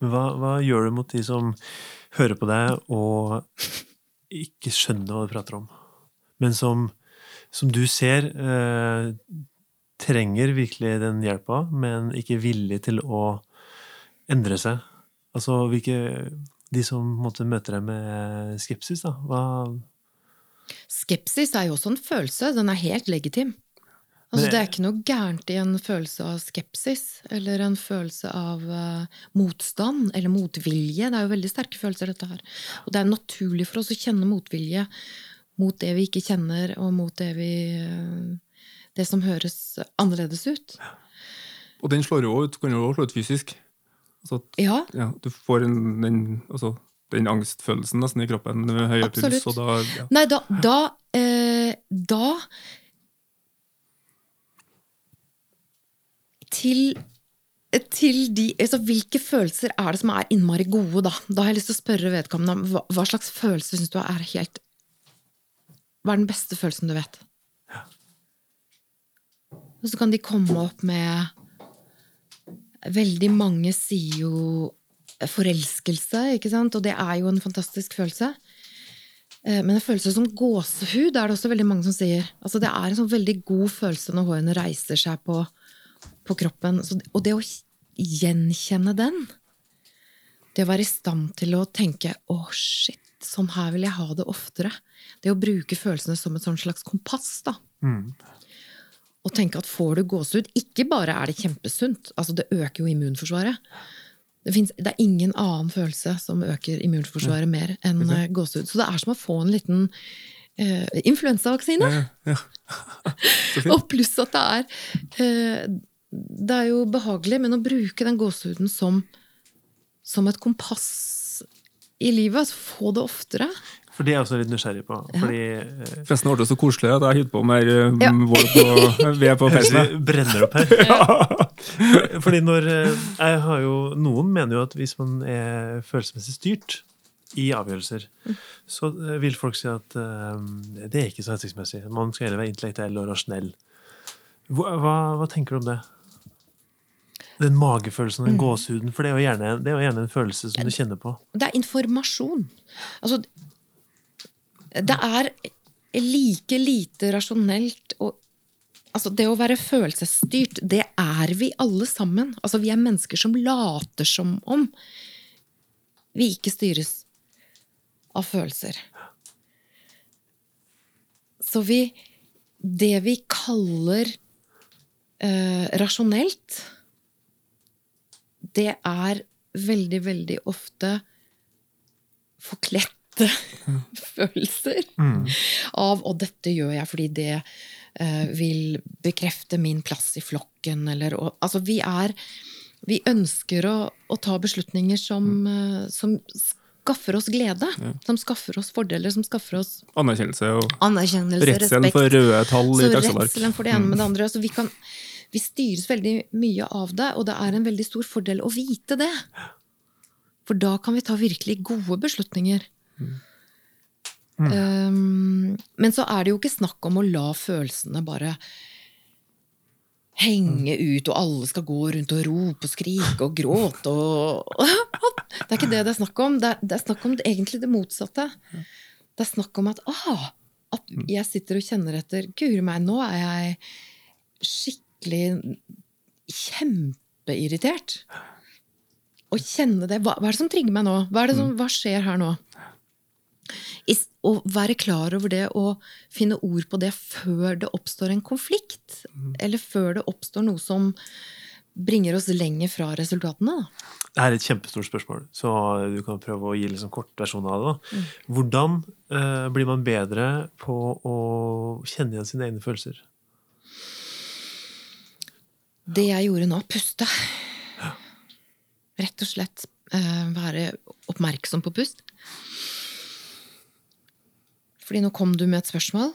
[SPEAKER 1] Hva, hva gjør du mot de som hører på deg og ikke skjønner hva du prater om, men som, som du ser eh, trenger virkelig den hjelpa, men ikke villig til å endre seg? Altså hvilke De som måtte møte deg med skepsis, da. Hva
[SPEAKER 3] Skepsis er jo også en følelse. Den er helt legitim. Altså, det er ikke noe gærent i en følelse av skepsis, eller en følelse av uh, motstand, eller motvilje. Det er jo veldig sterke følelser, dette her. Og det er naturlig for oss å kjenne motvilje mot det vi ikke kjenner, og mot det vi uh, Det som høres annerledes ut.
[SPEAKER 2] Og den slår jo ut, kan jo også slå ut fysisk. Altså, at,
[SPEAKER 3] Ja,
[SPEAKER 2] ja, du får en, den, altså, den angstfølelsen nesten i kroppen med høy
[SPEAKER 3] Absolutt.
[SPEAKER 2] puls, og da ja.
[SPEAKER 3] Nei, da Da, eh, da Til til de, altså Hvilke følelser er det som er innmari gode, da? Da har jeg lyst til å spørre vedkommende hva, hva slags følelse syns du er helt Hva er den beste følelsen du vet? Og så kan de komme opp med Veldig mange sier jo forelskelse, ikke sant? Og det er jo en fantastisk følelse. Eh, Men en følelse som gåsehud er det også veldig mange som sier. Altså Det er en sånn veldig god følelse når hårene reiser seg på, på kroppen. Så, og det å gjenkjenne den, det å være i stand til å tenke 'å, shit, sånn her vil jeg ha det oftere', det å bruke følelsene som et sånn slags kompass, da.
[SPEAKER 1] mm.
[SPEAKER 3] Og tenke at får du gåsehud Ikke bare er det kjempesunt, altså det øker jo immunforsvaret. Det, finnes, det er ingen annen følelse som øker immunforsvaret mer enn okay. gåsehud. Så det er som å få en liten uh, influensavaksine.
[SPEAKER 2] Ja, ja.
[SPEAKER 3] Og pluss at det er uh, Det er jo behagelig, men å bruke den gåsehuden som, som et kompass i livet, altså få det oftere
[SPEAKER 1] For det er jeg også litt nysgjerrig på. Fordi ja.
[SPEAKER 2] Forresten ble så koselig at jeg holdt på med eh,
[SPEAKER 3] Ja.
[SPEAKER 2] vår på, ved på festen.
[SPEAKER 1] vi brenner opp her. Fordi når eh, jeg har jo, Noen mener jo at hvis man er følelsesmessig styrt i avgjørelser, så eh, vil folk si at eh, det er ikke så hensiktsmessig. Man skal heller være intellektuell og rasjonell. Hva, hva, hva tenker du om det? Den magefølelsen, den gåsehuden. For det er, jo gjerne, det er jo gjerne en følelse som du kjenner på.
[SPEAKER 3] Det er informasjon. Altså, det er like lite rasjonelt og Altså, det å være følelsesstyrt, det er vi alle sammen. Altså, vi er mennesker som later som om vi ikke styres av følelser. Så vi Det vi kaller eh, rasjonelt, det er veldig, veldig ofte forkledte følelser av 'og dette gjør jeg fordi det eh, vil bekrefte min plass i flokken', eller og, Altså, vi er Vi ønsker å, å ta beslutninger som, eh, som skaffer oss glede. Som skaffer oss fordeler, som skaffer oss
[SPEAKER 2] Anerkjennelse og
[SPEAKER 3] anerkjennelse,
[SPEAKER 2] redselen
[SPEAKER 3] respekt.
[SPEAKER 2] for røde tall i taksalark.
[SPEAKER 3] redselen for det ene med det andre. Altså vi, kan, vi styres veldig mye av det, og det er en veldig stor fordel å vite det. For da kan vi ta virkelig gode beslutninger. Um, men så er det jo ikke snakk om å la følelsene bare henge ut, og alle skal gå rundt og rope og skrike og gråte og Det er ikke det det er snakk om. Det er, det er snakk om det, egentlig det motsatte. Det er snakk om at ah, at jeg sitter og kjenner etter Guri meg, nå er jeg skikkelig kjempeirritert. Å kjenne det. Hva, hva er det som trigger meg nå? Hva, det som, hva skjer her nå? Å være klar over det og finne ord på det før det oppstår en konflikt. Eller før det oppstår noe som bringer oss lenger fra resultatene. Da.
[SPEAKER 1] Det er et kjempestort spørsmål, så du kan prøve å gi liksom kort versjon av det. Da. Hvordan uh, blir man bedre på å kjenne igjen sine egne følelser?
[SPEAKER 3] Det jeg gjorde nå, puste. Rett og slett uh, være oppmerksom på pust. Fordi nå kom du med et spørsmål.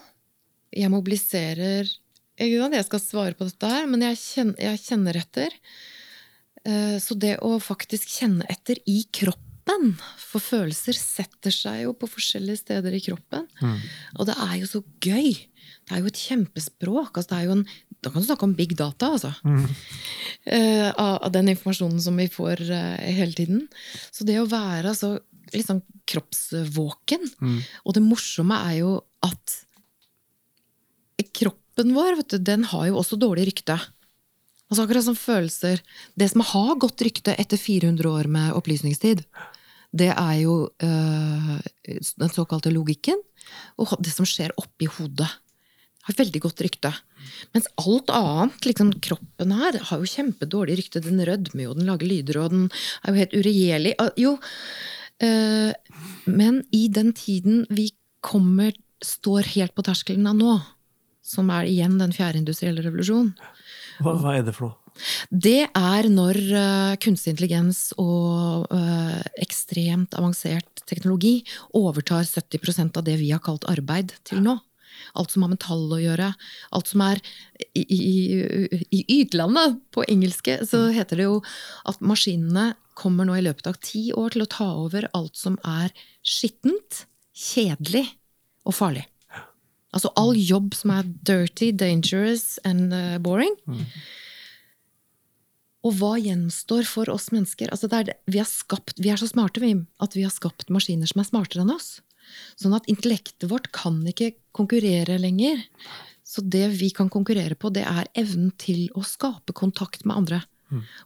[SPEAKER 3] Jeg mobiliserer Jeg skal svare på dette her, men jeg kjenner, jeg kjenner etter. Eh, Så det å faktisk kjenne etter i kroppen For følelser setter seg jo på forskjellige steder i kroppen. Og det er jo så gøy! Det er jo et kjempespråk. Altså, det er jo en, da kan du snakke om big data, altså. Eh, av, av den informasjonen som vi får uh, hele tiden. Så det å være altså, litt kroppsvåken. kroppsvåken Og det morsomme er jo at kroppen vår vet du, den har jo også dårlig rykte. Altså Akkurat som følelser. Det som har godt rykte etter 400 år med opplysningstid, det er jo øh, den såkalte logikken og det som skjer oppi hodet. Har veldig godt rykte. Mens alt annet, liksom kroppen her, har jo kjempedårlig rykte. Den rødmer jo, den lager lyder, og den er jo helt uregjerlig. Ah, Jo, men i den tiden vi kommer, står helt på terskelen av nå, som er igjen den fjerde industrielle revolusjon,
[SPEAKER 1] Hva, hva er det for noe?
[SPEAKER 3] det er når eh, kunstig intelligens og eh, ekstremt avansert teknologi overtar 70% av det vi har kalt arbeid til nå. Alt som har med tall å gjøre. Alt som er I, i, i ytlandet, på engelske, så heter det jo at maskinene kommer nå i løpet av ti år til å ta over alt som er skittent, kjedelig og farlig. Altså all jobb som er dirty, dangerous and boring. boring. Og hva gjenstår for oss mennesker? Altså er, vi, har skapt, vi er så smarte vi, at vi har skapt maskiner som er smartere enn oss. Sånn at intellektet vårt kan ikke konkurrere lenger. Så det vi kan konkurrere på, det er evnen til å skape kontakt med andre.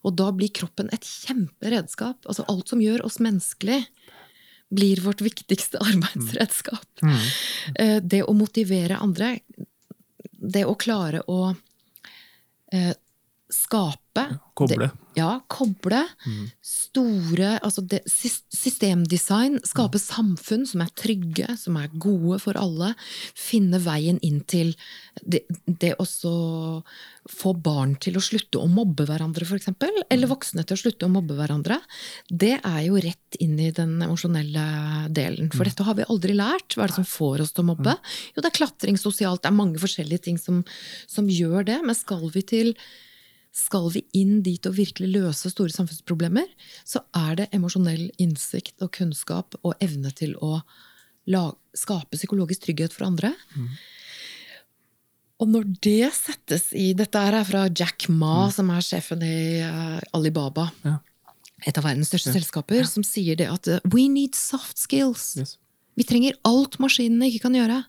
[SPEAKER 3] Og da blir kroppen et kjemperedskap. Altså alt som gjør oss menneskelig, blir vårt viktigste arbeidsredskap. Eh, Det å motivere andre, det å klare å eh, skape
[SPEAKER 2] Koble.
[SPEAKER 3] Det, ja, koble. Store Altså det, systemdesign. Skape samfunn som er trygge, som er gode for alle. Finne veien inn til det, det å få barn til å slutte å mobbe hverandre, f.eks. Eller voksne til å slutte å mobbe hverandre. Det er jo rett inn i den emosjonelle delen. For dette har vi aldri lært. Hva er det som får oss til å mobbe? Jo, det er klatring sosialt. Det er mange forskjellige ting som, som gjør det. Men skal vi til skal vi inn dit og virkelig løse store samfunnsproblemer, så er det emosjonell innsikt og kunnskap og evne til å skape psykologisk trygghet for andre. Og når det settes i Dette er fra Jack Ma, som er sjefen i eh, Alibaba.
[SPEAKER 2] Ja.
[SPEAKER 3] Et av verdens største selskaper, som sier det at eh, we need soft skills.
[SPEAKER 2] Yes.
[SPEAKER 3] Vi trenger alt maskinene ikke kan gjøre.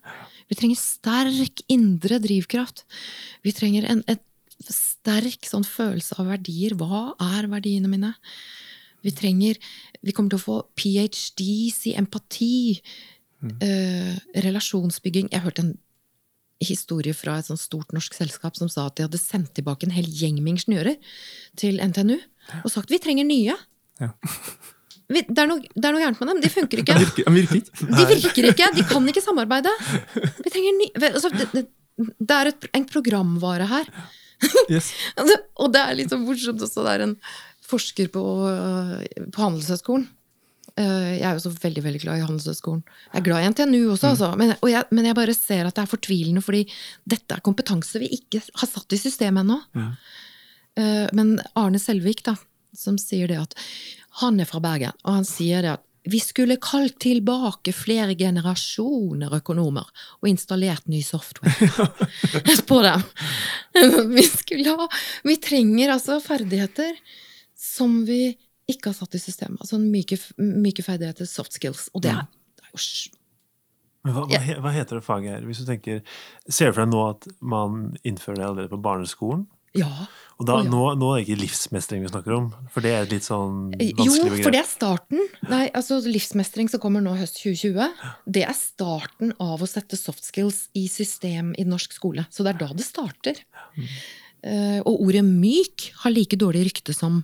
[SPEAKER 3] Vi trenger sterk indre drivkraft. Vi trenger en, en sterk sånn følelse av verdier. Hva er verdiene mine? Vi trenger Vi kommer til å få ph.d.s i empati. eh, relasjonsbygging. Jeg hørte en historie fra et sånt stort norsk selskap som sa at de hadde sendt tilbake en hel gjeng med ingeniører til NTNU og sagt vi trenger nye.
[SPEAKER 2] Ja.
[SPEAKER 3] Vi, det, er noe, det er noe gærent med dem. De funker ikke.
[SPEAKER 2] De virker, de virker ikke.
[SPEAKER 3] De virker ikke, de kan ikke samarbeide. Vi trenger ny, altså, det, det er et, en programvare her.
[SPEAKER 2] Yes.
[SPEAKER 3] Og det, er litt så morsomt også. Det er en forsker på, øh, på Handelshøyskolen. Øh, Jeg er jo så veldig veldig glad i Handelshøyskolen. Jeg er glad i NTNU også, altså. men, og jeg, men jeg bare ser at det er fortvilende, fordi dette er kompetanse vi ikke har satt i systemet ennå.
[SPEAKER 2] Ja.
[SPEAKER 3] Eh, Men Arne Selvik, da, som sier det at Han er fra Bergen, og han sier det at vi skulle kalt tilbake flere generasjoner økonomer og installert ny software på dem. Vi, ha, vi trenger altså ferdigheter som vi ikke har satt i systemet. Altså myke, myke ferdigheter, soft skills. Og det er, det er jo
[SPEAKER 1] hva, hva heter det faget her? Hvis du tenker, Ser du for deg nå at man innfører det allerede på barneskolen?
[SPEAKER 3] Ja.
[SPEAKER 1] Og da,
[SPEAKER 3] oh, ja.
[SPEAKER 1] nå, nå er det ikke livsmestring vi snakker om, for det er et litt sånn
[SPEAKER 3] Eh, Jo,
[SPEAKER 1] vanskelig
[SPEAKER 3] for det er starten. Nei, altså Livsmestring som kommer nå høst 2020, det er starten av å sette soft skills i system i norsk skole. Så det er da det starter. Eh, og ordet myk har like dårlig rykte som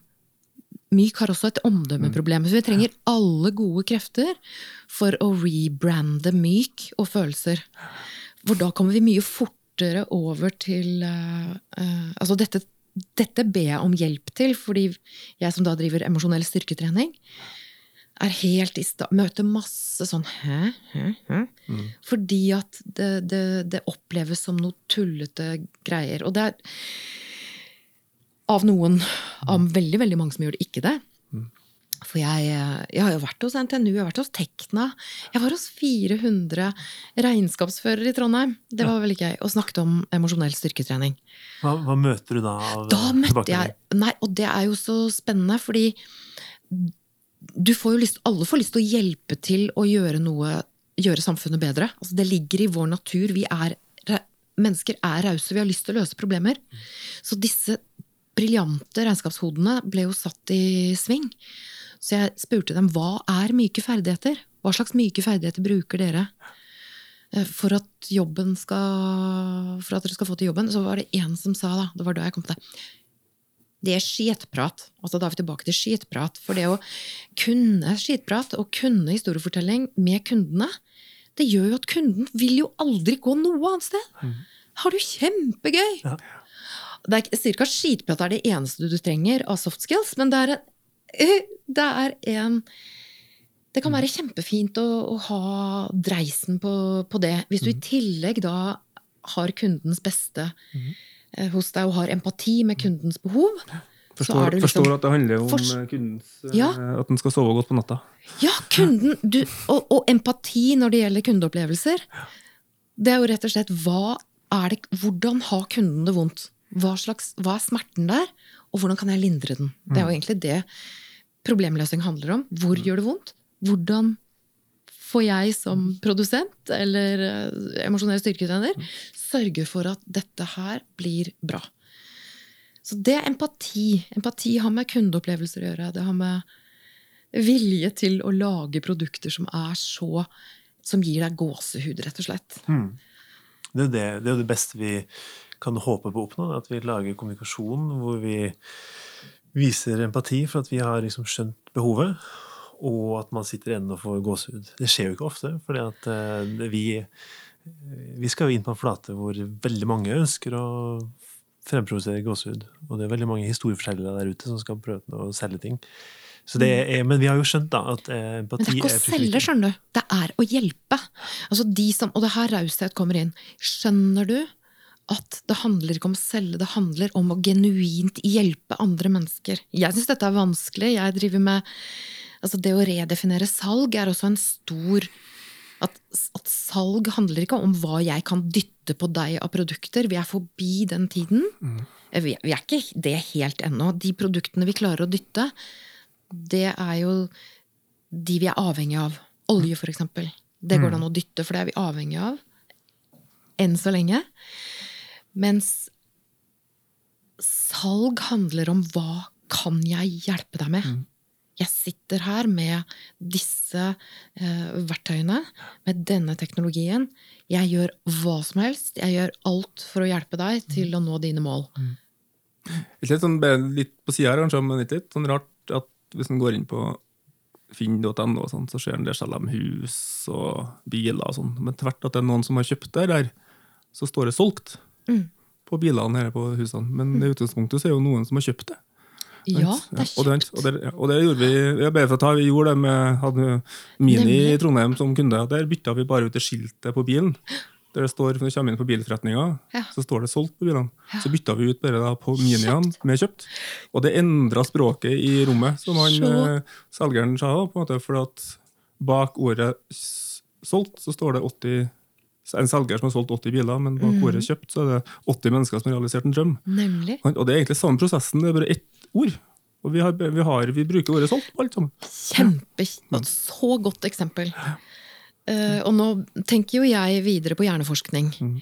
[SPEAKER 3] Myk har også et omdømmeproblem. Så vi trenger alle gode krefter for å rebrande myk og følelser. For da kommer vi mye fortere over til uh, uh, Altså dette, dette ber jeg om hjelp til, fordi jeg som da driver emosjonell styrketrening, er helt i sta Møter masse sånn hæ, hæ, hæ? Fordi at det, det, det oppleves som noe tullete greier. Og det er av noen, av veldig, veldig mange som gjør det ikke det. For jeg, jeg har jo vært hos NTNU, jeg har vært hos Tekna. Jeg var hos 400 regnskapsførere i Trondheim. Det var veldig gøy. Og snakket om emosjonell styrketrening.
[SPEAKER 1] Hva, hva møter du da av
[SPEAKER 3] Da
[SPEAKER 1] eh,
[SPEAKER 3] møtte jeg Nei, og det er jo så spennende, fordi du får jo lyst, alle får lyst til å hjelpe til å gjøre noe Gjøre samfunnet bedre. Altså, det ligger i vår natur. Vi er, mennesker er rause. Vi har lyst til å løse problemer. Så disse briljante regnskapshodene ble jo satt i sving. Så jeg spurte dem hva er myke ferdigheter? Hva slags myke ferdigheter bruker dere eh, for at jobben skal For at dere skal få til jobben? Så var det en som sa, da, det var da jeg kom til det det er skitprat. Altså, da er vi tilbake til skitprat. For det å kunne skitprat og kunne historiefortelling med kundene, det gjør jo at kunden vil jo aldri gå noe annet sted. Har du kjempegøy!
[SPEAKER 1] Ja.
[SPEAKER 3] Det er, ca. skitprat er det eneste du trenger av soft skills, men det er en, det er en det kan være kjempefint å, å ha dreisen på, på det. Hvis du i tillegg da har kundens beste mm. hos deg og har empati med kundens behov,
[SPEAKER 2] Forstår,
[SPEAKER 3] det liksom
[SPEAKER 2] forstår at det handler om
[SPEAKER 3] Fors-
[SPEAKER 2] eh, kundens eh,
[SPEAKER 3] Ja.
[SPEAKER 2] At den skal sove godt på natta.
[SPEAKER 3] Ja, kunden du, og, og empati når det gjelder kundeopplevelser. Det er jo rett og slett hva er det, hvordan har kunden det vondt? Hva, slags, hva er smerten der, og hvordan kan jeg lindre den? Det er jo egentlig det problemløsning handler om. Hvor gjør det vondt? Hvordan får jeg som produsent eller eh, emosjonell styrketrener sørge for at dette her blir bra? Så det er empati. Empati har med kundeopplevelser å gjøre. Det har med vilje til å lage produkter som er så Som gir deg gåsehud, rett og slett.
[SPEAKER 1] Det er det, det, er det beste vi kan håpe på å oppnå. At vi lager kommunikasjon hvor vi viser empati for at vi har liksom skjønt behovet, og at man sitter igjen og får gåsehud. Det skjer jo ikke ofte, at eh, vi, vi skal jo inn på en flate hvor veldig mange ønsker å fremprovosere gåsehud. Og det er veldig mange historiefortellere der ute som skal prøve å selge ting. Så det er, men vi har jo skjønt da at empati empati
[SPEAKER 3] Men det er ikke å selge, skjønner du. Det er å hjelpe. Altså de som, Og det er her raushet kommer inn. Skjønner du at det handler ikke om å selge, det handler om å genuint hjelpe andre mennesker? Jeg syns dette er vanskelig. Jeg driver med Altså det å redefinere salg er også en stor at, at, salg handler ikke om hva jeg kan dytte på deg av produkter. Vi er forbi den tiden. Mm. Vi, vi, er ikke det helt ennå. De produktene vi klarer å dytte, det er jo de vi er avhengig av. Olje, eksempel. Det går det an å dytte, for det er vi avhengig av. Enn så lenge. Mens salg handler om hva kan jeg hjelpe deg med? Mm. Jeg sitter her med disse eh, verktøyene, med denne teknologien. Jeg gjør hva som helst. Jeg gjør alt for å hjelpe deg til å nå dine mål. Mm.
[SPEAKER 2] Litt, sånn, litt på sida her, kanskje, men litt, litt sånn rart at hvis en går inn på finn.no, sånn, så ser en der selger de hus og biler og sånn. Men tvert at det er noen som har kjøpt det der, så står det solgt mm. på bilene her på husene. Men i utgangspunktet så er det jo noen som har kjøpt det.
[SPEAKER 3] Ja, det er kjøpt.
[SPEAKER 2] Og det, og det, gjorde vi bare for å ta, vi gjorde det med hadde Mini Nemlig. i Trondheim som kunde. Der bytta vi bare ut det skiltet på bilen. Der det står, Når du kommer inn på bilforretninga, ja. så står det 'solgt' på bilene. Ja. Så bytta vi ut bare da på Miniene med 'kjøpt'. Og det endra språket i rommet, som han eh, selgeren sa. på en måte, For at bak ordet 'solgt' så står det 80 en selger som har solgt 80 biler, men bak mm. ordet 'kjøpt' så er det 80 mennesker som har realisert en drøm.
[SPEAKER 3] Nemlig.
[SPEAKER 2] Og det er egentlig samme prosessen, det er bare ett ord. Og vi, har, vi, har, vi bruker ordet 'solgt' på alt sammen.
[SPEAKER 3] Kjempe, Så godt eksempel. Uh, og nå tenker jo jeg videre på hjerneforskning. Mm.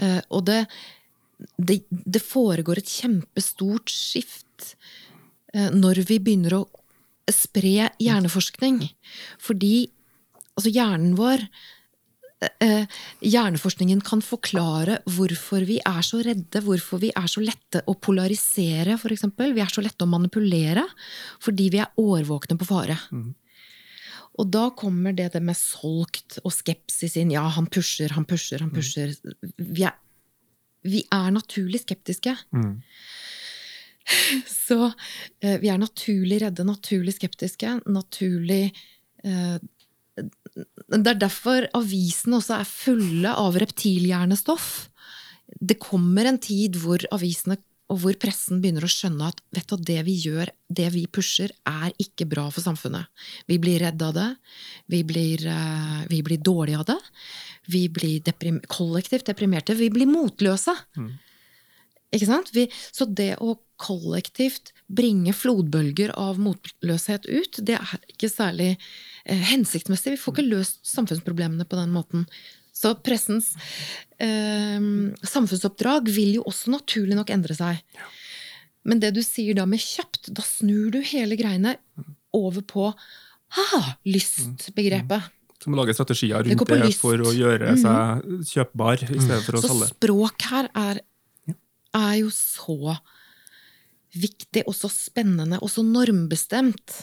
[SPEAKER 3] Uh, og det, det, det, foregår et kjempestort skift uh, når vi begynner å spre hjerneforskning. Fordi altså hjernen vår Hjerneforskningen kan forklare hvorfor vi er så redde, hvorfor vi er så lette å polarisere, f.eks. Vi er så lette å manipulere fordi vi er årvåkne på fare. Mm. Og da kommer det, det med solgt og skepsis inn. Ja, han pusher, han pusher, han mm. Vi er, vi er naturlig skeptiske. Mm. Så eh, vi er naturlig redde, naturlig skeptiske, naturlig uh, Det er derfor avisene også er fulle av reptilhjernestoff. Det kommer en tid hvor avisene og hvor pressen begynner å skjønne at vet du, det vi gjør, det vi pusher, er ikke bra for samfunnet. Vi blir redde av det. Vi blir, uh, vi blir dårlige av det. Vi blir deprim kollektivt deprimerte. Vi blir motløse. Mm. Ikke sant? Vi, så det å kollektivt bringe flodbølger av motløshet ut, det er ikke særlig eh, hensiktsmessig. Vi får ikke løst samfunnsproblemene på den måten. Så pressens eh, samfunnsoppdrag vil jo også naturlig nok endre seg. Men det du sier da med kjøpt, da snur du hele greiene over på ah, lystbegrepet.
[SPEAKER 2] Som lage strategier rundt det, det for å gjøre mhm. seg kjøpbar i stedet for å salge.
[SPEAKER 3] Så språk her er, er jo så viktig og så spennende og så normbestemt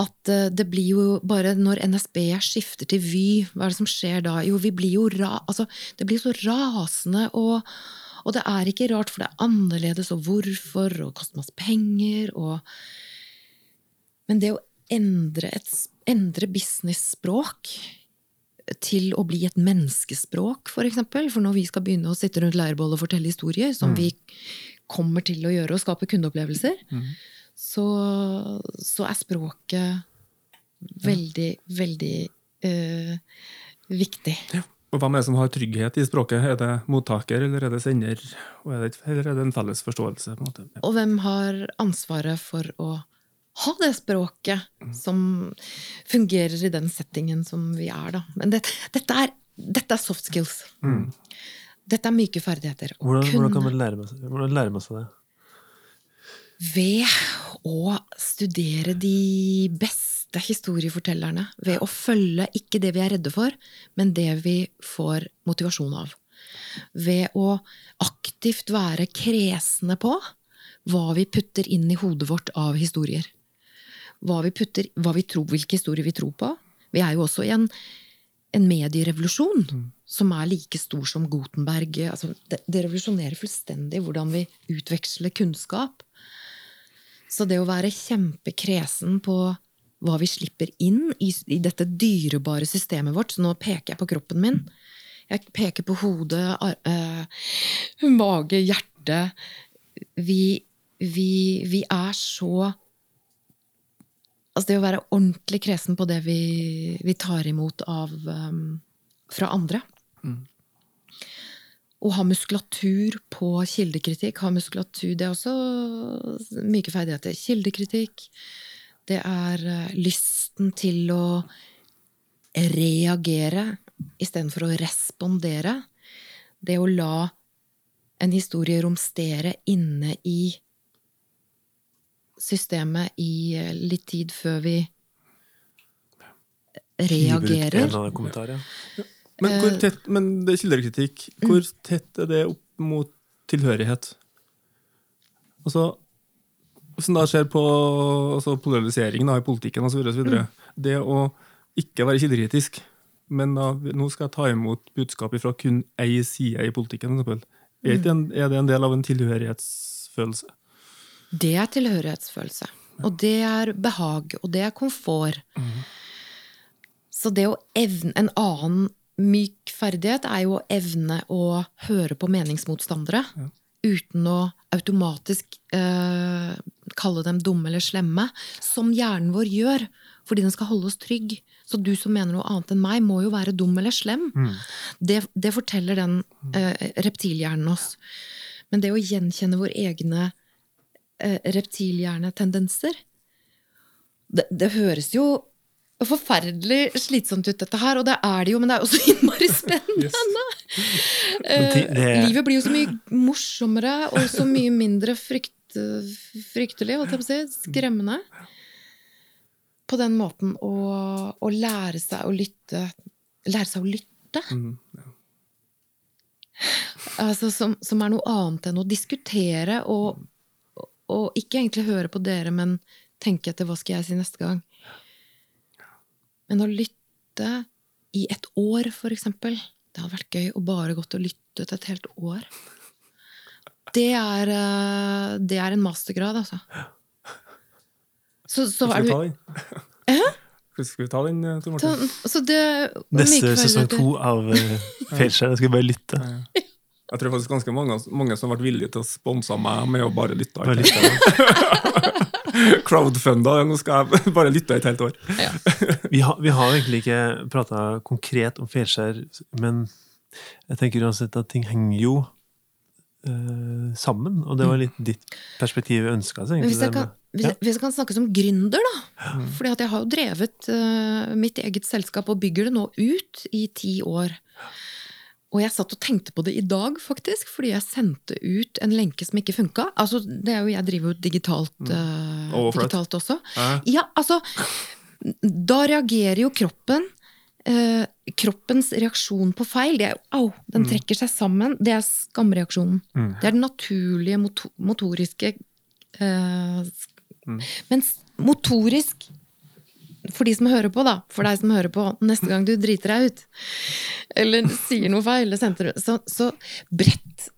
[SPEAKER 3] at eh, det blir jo bare Når NSB skifter til Vy, hva er det som skjer da? Jo, vi blir jo ra, altså, det blir så rasende, og, og, det er ikke rart, for det er annerledes, og hvorfor, og koster masse penger, og Men det å endre, et, endre business-språk til å bli et menneskespråk, for eksempel, for når vi skal begynne å sitte rundt leirbålet og fortelle historier, som mm. vi kommer til å gjøre, og skape kundeopplevelser, mm så, så er språket veldig, veldig uh, viktig.
[SPEAKER 2] Ja. Og Hvem er det som har trygghet i språket? Er det mottaker eller er det sender? Er det, eller er det en felles forståelse? på en måte?
[SPEAKER 3] Og hvem har ansvaret for å ha det språket mm. som fungerer i den settingen som vi er, da. Men det, dette, er, dette, er, soft skills. Mm. Dette er myke ferdigheter.
[SPEAKER 1] Hvordan, hvordan, kan man lære hvordan lærer man seg det?
[SPEAKER 3] ved å studere de beste historiefortellerne ved å følge ikke det vi er redde for, men det vi får motivasjon av. Ved å aktivt være kresne på hva vi putter inn i hodet vårt av historier. Hva vi putter, hva vi tror, hvilke historier vi tror på. Vi er jo også i en, en medierevolusjon som er like stor som Gutenberg. Altså, det, det revolusjonerer fullstendig hvordan vi utveksler kunnskap. Så det å være kjempekresen på hva vi slipper inn i, i dette dyrebare systemet vårt Så nå peker jeg på kroppen min. Jeg peker på hodet, eh, mage, hjerte. Vi, vi, vi er så Altså det å være ordentlig kresen på det vi, vi tar imot av um, fra andre. Å ha muskulatur på kildekritikk. Ha muskulatur, det er også myke ferdigheter. Kildekritikk. Det er eh, lysten til å reagere istedenfor å respondere. Det å la en historie romstere inne i systemet i eh, litt tid før vi reagerer.
[SPEAKER 1] en eller annen kommentar, ja.
[SPEAKER 2] Men, hvor
[SPEAKER 3] Eh,
[SPEAKER 2] tett, men det er kildekritikk. Hvor tett er det opp mot tilhørighet? Altså, Som da skjer på altså polariseringen i politikken osv. Mm. Det å ikke være kildekritisk, men da, nå skal jeg ta imot budskap fra kun ei side i politikken. Er, ikke en, er det en del av en tilhørighetsfølelse?
[SPEAKER 3] Det er tilhørighetsfølelse. Og det er behag, og det er komfort. Så det å evne En annen myk ferdighet er jo å evne å høre på meningsmotstandere uten å automatisk eh, kalle dem dumme eller slemme, som hjernen vår gjør, fordi den skal holde oss trygg. Så du som mener noe annet enn meg, må jo være dum eller slem. Det, det forteller den eh, reptilhjernen oss. Men det å gjenkjenne våre egne eh, reptilhjernetendenser det, det høres jo forferdelig slitsomt ut, dette her, og det er det jo, men det er også innmari spennende.
[SPEAKER 1] yes. ti-
[SPEAKER 3] det...
[SPEAKER 1] det-
[SPEAKER 3] livet blir jo så mye morsommere og så mye mindre frykt, fryktelig, holdt jeg på å si, skremmende. På den måten å, å lære seg å lytte Lære seg å lytte.
[SPEAKER 2] Mm.
[SPEAKER 3] Altså, som, som er noe annet enn å diskutere og, og ikke egentlig høre på dere, men tenke etter hva skal jeg si neste gang. Men å lytte i et år, for eksempel. Det hadde vært gøy å bare gått og lyttet et helt år. Det er, eh, det er en mastergrad, altså. Så, så er
[SPEAKER 2] vi
[SPEAKER 3] du?
[SPEAKER 2] Skal vi ta den, eh, Tor Martin?
[SPEAKER 3] så, så det
[SPEAKER 1] Neste sesong to av uh, Feilskjær. Jeg skal bare lytte.
[SPEAKER 2] Jeg tror faktisk ganske mange, mange som har vært villige til å sponse meg med å bare lytte.
[SPEAKER 1] Bare lytte.
[SPEAKER 2] Crowdfunda. Nå skal jeg bare lytte et helt år.
[SPEAKER 1] Vi har, vi har egentlig ikke prata konkret om felskjær, men jeg tenker uansett at ting henger jo eh, sammen. Og det var litt ditt perspektiv jeg ønska seg.
[SPEAKER 3] Hvis jeg, kan, hvis, jeg, hvis jeg kan snakke som gründer, da. Fordi at jeg har jo drevet uh, mitt eget selskap og bygger det nå ut i ti år. Og jeg satt og tenkte på det i dag, faktisk, fordi jeg sendte ut en lenke som ikke funka. Altså, det er jo, jeg driver jo digitalt, mm.
[SPEAKER 2] uh,
[SPEAKER 3] digitalt også.
[SPEAKER 2] Eh.
[SPEAKER 3] Ja, altså Da reagerer jo kroppen. Uh, kroppens reaksjon på feil, det er jo au, den trekker seg sammen. Det er skamreaksjonen.
[SPEAKER 1] Mm.
[SPEAKER 3] Det er den naturlige motor motoriske eh,
[SPEAKER 2] Mm.
[SPEAKER 3] Mens motorisk for de som hører på, da, for deg som hører på, neste gang du driter deg ut, eller sier noe feil, eller så, så brett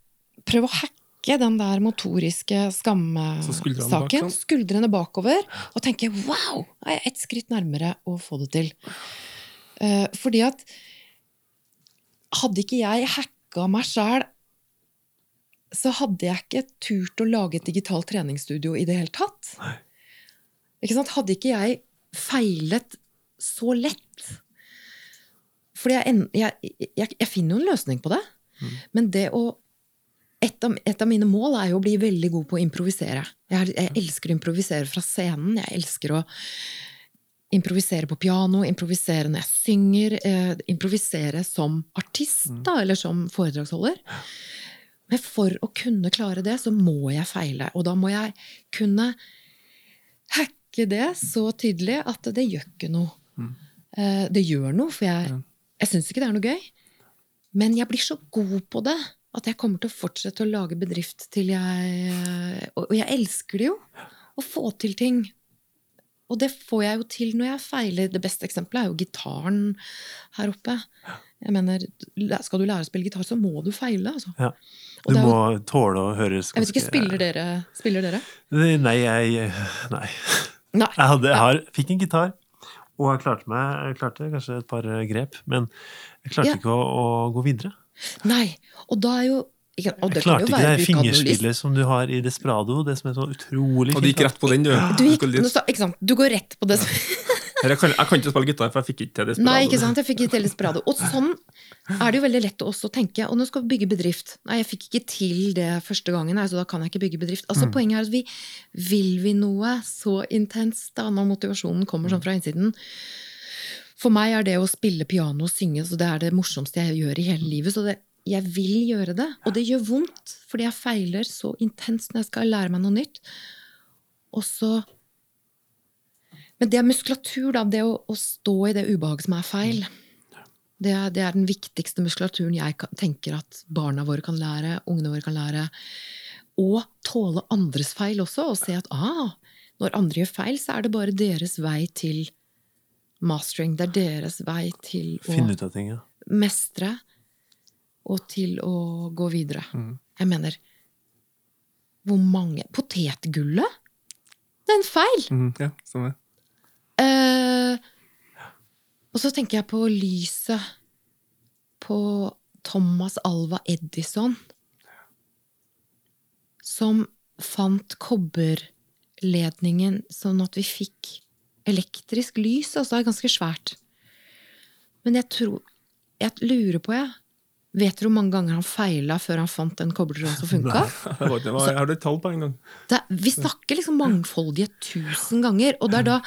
[SPEAKER 3] Prøv å hacke den der motoriske
[SPEAKER 2] skammesaken bak.
[SPEAKER 3] Skuldrene bakover, og tenke 'wow, er jeg ett skritt nærmere å få det til'. Uh, fordi at hadde ikke jeg hacka meg sjæl, så hadde jeg ikke turt å lage et digitalt treningsstudio i det hele tatt. Ikke sant? Hadde ikke jeg feilet så lett Fordi jeg, jeg, jeg, jeg finner jo en løsning på det. Men det å et av, et av mine mål er jo å bli veldig god på å improvisere. Jeg, jeg elsker å improvisere fra scenen. Jeg elsker å improvisere på piano, improvisere når jeg synger, eh, improvisere som artist da, eller som foredragsholder. Men for å kunne klare det, så må jeg feile. Og da må jeg kunne hacke merke det så tydelig at det gjør ikke noe. Eh, Det gjør noe, for jeg, jeg syns ikke det er noe gøy. Men jeg blir så god på det at jeg kommer til å fortsette å lage bedrift til jeg Og og jeg elsker det jo. Å få til ting. Og det får jeg jo til når jeg feiler. Det beste eksempelet er jo gitaren her oppe. Jeg mener, Skal du lære å spille gitar, så må du feile. altså.
[SPEAKER 1] Ja. Du
[SPEAKER 3] jo-
[SPEAKER 1] må tåle å høres
[SPEAKER 3] Jeg vet ikke, Spiller dere? Spiller dere?
[SPEAKER 1] Nei, jeg Nei.
[SPEAKER 3] Nei.
[SPEAKER 1] Jeg, hadde, jeg har, fikk en gitar, og jeg klarte, meg, jeg klarte kanskje et par grep, men jeg klarte
[SPEAKER 3] Ja.
[SPEAKER 1] ikke å, å gå videre.
[SPEAKER 3] Nei. Og da er jo ikke, og
[SPEAKER 1] Jeg klarte
[SPEAKER 3] jo
[SPEAKER 1] ikke
[SPEAKER 3] være
[SPEAKER 1] det fingerspillet som du har i Desperado, det som er så utrolig
[SPEAKER 2] Og du gikk rett på den, du.
[SPEAKER 3] Du, gikk, du går rett på det.
[SPEAKER 2] Jeg kan, jeg kan ikke spille gitar, for jeg fikk ikke til Desperado.
[SPEAKER 3] Nei, ikke sant? Jeg fikk ikke til Desperado. Og sånn er det jo veldig lett å også tenke. Og nå skal vi bygge bedrift. Nei, jeg fikk ikke til det første gangen, så da kan jeg ikke bygge bedrift. Altså
[SPEAKER 1] Mm.
[SPEAKER 3] Poenget er at vi vil vi noe så intenst da, når motivasjonen kommer sånn fra innsiden. For meg er det å spille piano og synge så det er det morsomste jeg gjør i hele livet. Så det, jeg vil gjøre det. Og det gjør vondt, fordi jeg feiler så intenst når jeg skal lære meg noe nytt. Og så Men det er muskulatur, da. Det å, å stå i det ubehaget som er feil. Det er, det er den viktigste muskulaturen jeg kan, tenker at barna våre kan lære, ungene våre kan lære. Og tåle andres feil også, og se at ah, når andre gjør feil, så er det bare deres vei til mastering. Det er deres vei til å
[SPEAKER 1] Finne ut av ting, ja.
[SPEAKER 3] mestre og til å gå videre. Jeg mener Hvor mange Potetgullet? Det er en feil!
[SPEAKER 2] Mm, ja, sånn
[SPEAKER 3] Eh, og så tenker jeg på lyset på Thomas Alva Edison, som fant kobberledningen sånn at vi fikk elektrisk lys. Altså det er ganske svært. Men jeg tror Jeg lurer på, jeg. Vet dere hvor mange ganger han feila før han fant den kobbertråden som funka?
[SPEAKER 2] Jeg, var har et tall på en gang.
[SPEAKER 3] Det, vi snakker liksom mangfoldige tusen ganger, og det er da,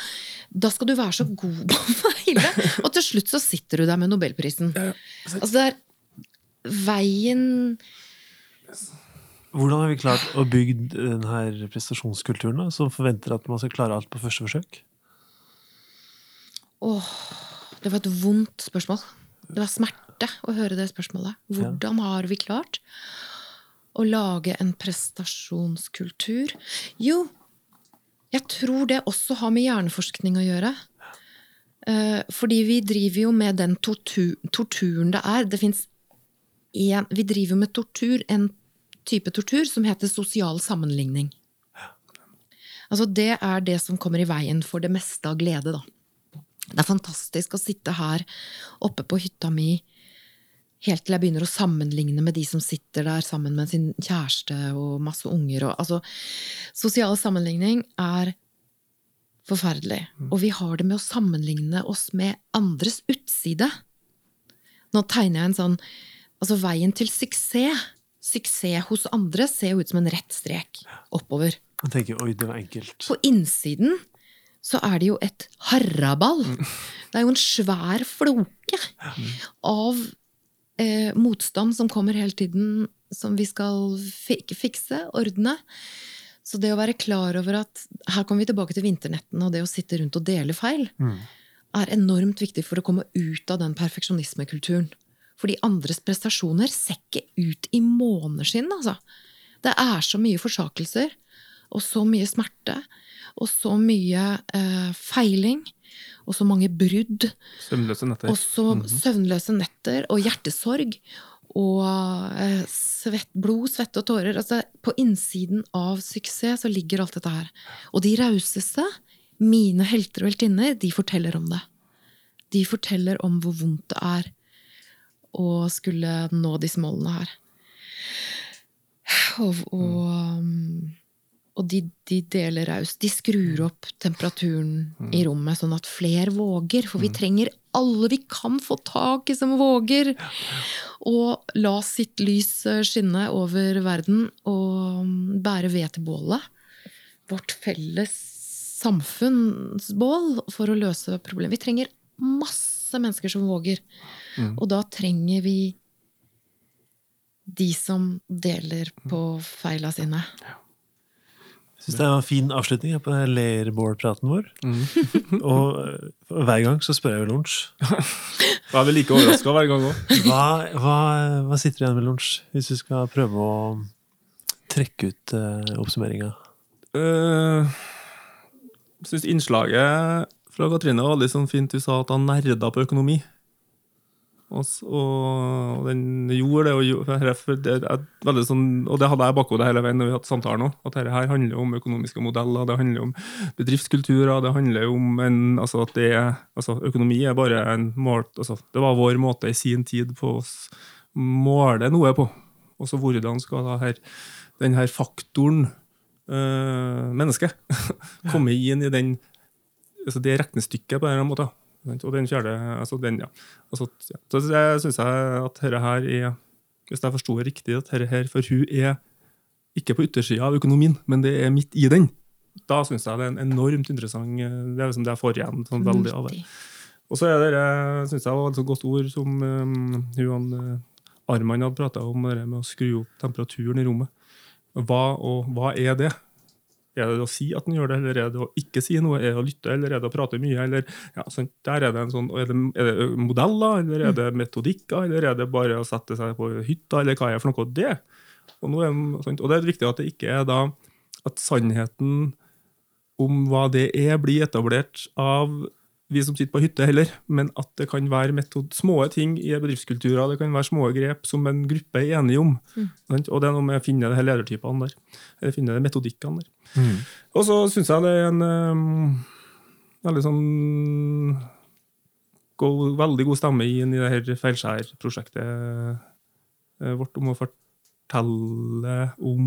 [SPEAKER 3] da skal du være så god på å feile. Og til slutt så sitter du der med nobelprisen. Altså det er veien
[SPEAKER 1] Hvordan har vi klart å bygge denne prestasjonskulturen, da, som forventer at man skal klare alt på første forsøk?
[SPEAKER 3] Åh, det var et vondt spørsmål. Det var smerte å høre det spørsmålet. Hvordan har vi klart å lage en prestasjonskultur? Jo, jeg tror det også har med hjerneforskning å gjøre. Eh, Fordi vi driver jo med den tortur, torturen det er. Det fins en Vi driver jo med tortur, en type tortur som heter sosial sammenligning. Altså det er det som kommer i veien for det meste av glede, da. Det er fantastisk å sitte her oppe på hytta mi helt til jeg begynner å sammenligne med de som sitter der sammen med sin kjæreste og masse unger. Og, altså, sosial sammenligning er forferdelig. Og vi har det med å sammenligne oss med andres utside. Nå tegner jeg en sånn Altså veien til suksess. Suksess hos andre ser jo ut som en rett strek oppover.
[SPEAKER 1] Man tenker oi, det var enkelt.
[SPEAKER 3] På innsiden så er det jo et harraball. Det er jo en svær floke av eh, motstand som kommer hele tiden, som vi skal fik fikse, ordne. Så det å være klar over at her kommer vi tilbake til vinternettene og det å sitte rundt og dele feil, er enormt viktig for å komme ut av den perfeksjonismekulturen. Fordi andres prestasjoner ser ikke ut i måneskinn, altså. Det er så mye forsakelser, og så mye smerte, og så mye eh, feiling, og så mange brudd,
[SPEAKER 2] Søvnløse netter.
[SPEAKER 3] og så søvnløse netter, og hjertesorg, og eh, svett, blod, svette og tårer. Altså, på innsiden av suksess så ligger alt dette her. Og de rauseste, mine helter og heltinner, de forteller om det. De forteller om hvor vondt det er å skulle nå disse målene her. Og, og, um, og de, de deler raust. De skrur opp temperaturen i rommet, sånn at flere våger. For vi trenger alle vi kan få tak i som våger. Og la sitt lys eh, skinne over verden og um, bære ved til bålet. Vårt felles samfunnsbål for å løse problemet. Vi trenger masse mennesker som våger. Og da trenger vi de som deler på feila sine.
[SPEAKER 1] Syns det var en fin avslutning på leirbålpraten vår. og eh, hver gang så spør jeg jo lunsj.
[SPEAKER 2] Da er vi like overraska hver gang òg.
[SPEAKER 1] Hva, hva, hva sitter igjen med lunsj, hvis du skal prøve å trekke ut uh, oppsummeringa?
[SPEAKER 2] Uh, syns innslaget fra Katrine var litt sånn fint. Du sa at han nerda på økonomi. Og, og den gjorde det, og, det, sånn, og det hadde jeg i bakhodet hele veien når vi hadde samtalen nå. At dette her handler om økonomiske modeller, det handler om bedriftskulturer, det handler om en, altså at det altså økonomi er bare en mål, altså det var vår måte i sin tid på å måle noe på. Og så hvordan skal da her, den her faktoren øh, menneske komme inn i den, altså det regnestykket på en eller annen måte. sant? Og den fjerde, altså den, ja. Altså, ja. Så jeg synes at dette her er, hvis jeg forstår det riktig, at dette her for hun er ikke på yttersida av økonomien, men det er midt i den. Da syns jeg det er en enormt interessant Det er liksom det jeg får igjen sånn veldig av det. Og så er det, syns jeg et så godt ord som um, hun Arman hadde prata om, det med å skru opp temperaturen i rommet. Hva, og, hva er det? Er det å si at en gjør det, eller er det å ikke si noe? Er det å lytte, eller er det å prate mye? Eller, ja, sånn, der er det en sånn, er det, er det modeller, eller er det metodikker, eller er det bare å sette seg på hytta, eller hva er for noe det? Og, nå er, sånn, og det er viktig at det ikke er da at sannheten om hva det er, blir etablert av vi som sitter på hytte heller, men at det kan være metod, små ting i bedriftskulturer, det kan være små grep som en gruppe er enige om. Mm. Og det er noe med å finne de her ledertypene der, eller finne de metodikkene der. Og så syns jeg det er en um, veldig sånn god, veldig god stemme inn i det her Feilskjær-prosjektet vårt om å fortelle om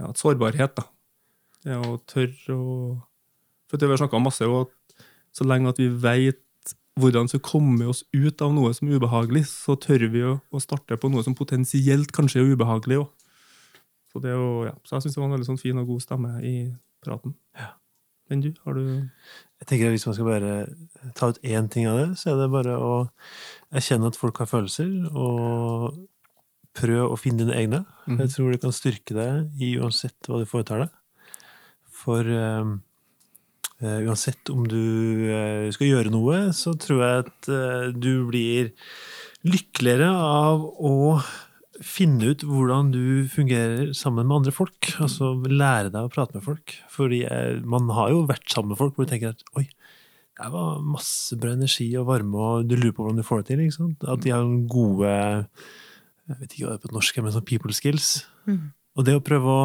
[SPEAKER 2] ja, sårbarhet. da. Det å tørre å For det vi har snakka om masse, og at så lenge at vi veit hvordan vi skal komme oss ut av noe som er ubehagelig, så tør vi å, å starte på noe som potensielt kanskje er ubehagelig òg. Så, ja. så jeg syns det var en veldig sånn fin og god stemme i praten. Men du, har du
[SPEAKER 1] Jeg tenker at Hvis man skal bare ta ut én ting av det, så er det bare å erkjenne at folk har følelser, og prøv å finne dine egne.
[SPEAKER 2] Mhm.
[SPEAKER 1] Jeg tror det kan styrke deg i uansett hva du foretar deg. For eh, uansett om du eh, skal gjøre noe, så tror jeg at eh, du blir lykkeligere av å finne ut hvordan du fungerer sammen med andre folk. Altså lære deg å prate med folk. Fordi eh, man har jo vært sammen med folk hvor du tenker at oi, det var masse bra energi og varme, og du lurer på hvordan du får det til. At de har gode Jeg vet ikke hva det er på norsk, men sånn people skills. Og det å prøve å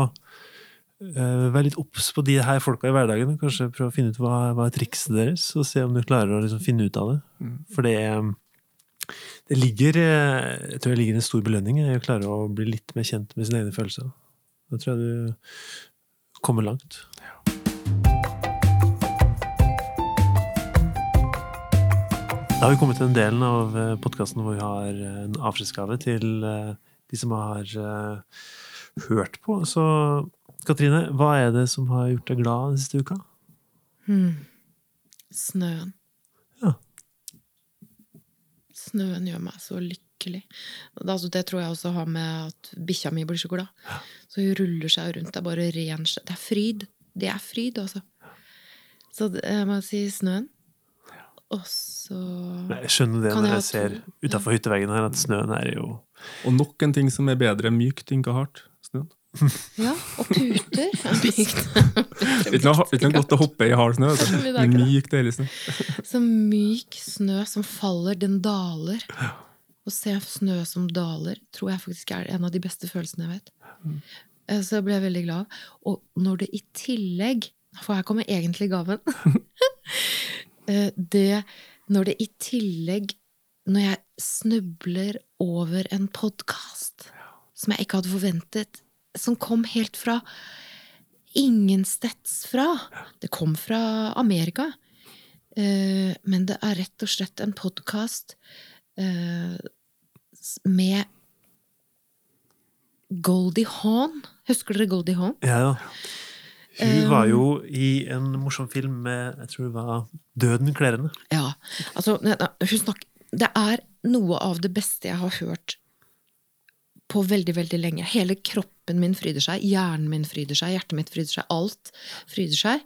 [SPEAKER 1] eh, være litt obs på de her folka i hverdagen, kanskje prøve å finne ut hva, hva er trikset deres, og se om du klarer å liksom finne ut av det. For det, det ligger eh, Jeg tror det ligger en stor belønning i å klare å bli litt mer kjent med sine egne følelser. Da tror jeg du kommer langt. Da har vi kommet til den delen av podkasten hvor vi har eh, en avskjedsgave til eh, de som har eh, hørt på. Så Katrine, hva er det som har gjort deg glad den siste uka?
[SPEAKER 3] Snøen.
[SPEAKER 1] Ja.
[SPEAKER 3] Snøen gjør meg så lykkelig. Altså, det tror jeg også har med at bikkja mi blir så glad. Så hun ruller seg rundt. Det er bare ren sjø. Det er fryd. Det er fryd, altså. Så jeg må si snøen. Og så
[SPEAKER 1] Jeg skjønner det når
[SPEAKER 3] jeg
[SPEAKER 1] jeg ser utafor hytteveggen her, at snøen er jo
[SPEAKER 2] Og nok en ting som er bedre mykt enn hardt.
[SPEAKER 3] Ja, og puter. er mykt.
[SPEAKER 2] Ikke noe, ikke noe godt å hoppe i hard snø.
[SPEAKER 3] Men
[SPEAKER 2] myk, deilig snø.
[SPEAKER 3] Så myk snø som faller, den daler. Å se snø som daler, tror jeg faktisk er en av de beste følelsene jeg vet. så Så jeg ble veldig glad. Og når det i tillegg For her kommer egentlig gaven. Eh, det Når det i tillegg Når jeg snubler over en podkast som jeg ikke hadde forventet, som kom helt fra ingensteds fra. Det kom fra Amerika. Eh, men det er rett og slett en podkast med Goldie Hawn. Husker dere Goldie Hawn?
[SPEAKER 1] Ja, ja. Hun
[SPEAKER 3] Um,
[SPEAKER 1] var jo i en morsom film med jeg tror det var Døden kler henne.
[SPEAKER 3] Ja. Altså, hun snakker, det er noe av det beste jeg har hørt på veldig, veldig lenge. Hele kroppen min fryder seg, hjernen min fryder seg, hjertet mitt fryder seg, alt fryder seg.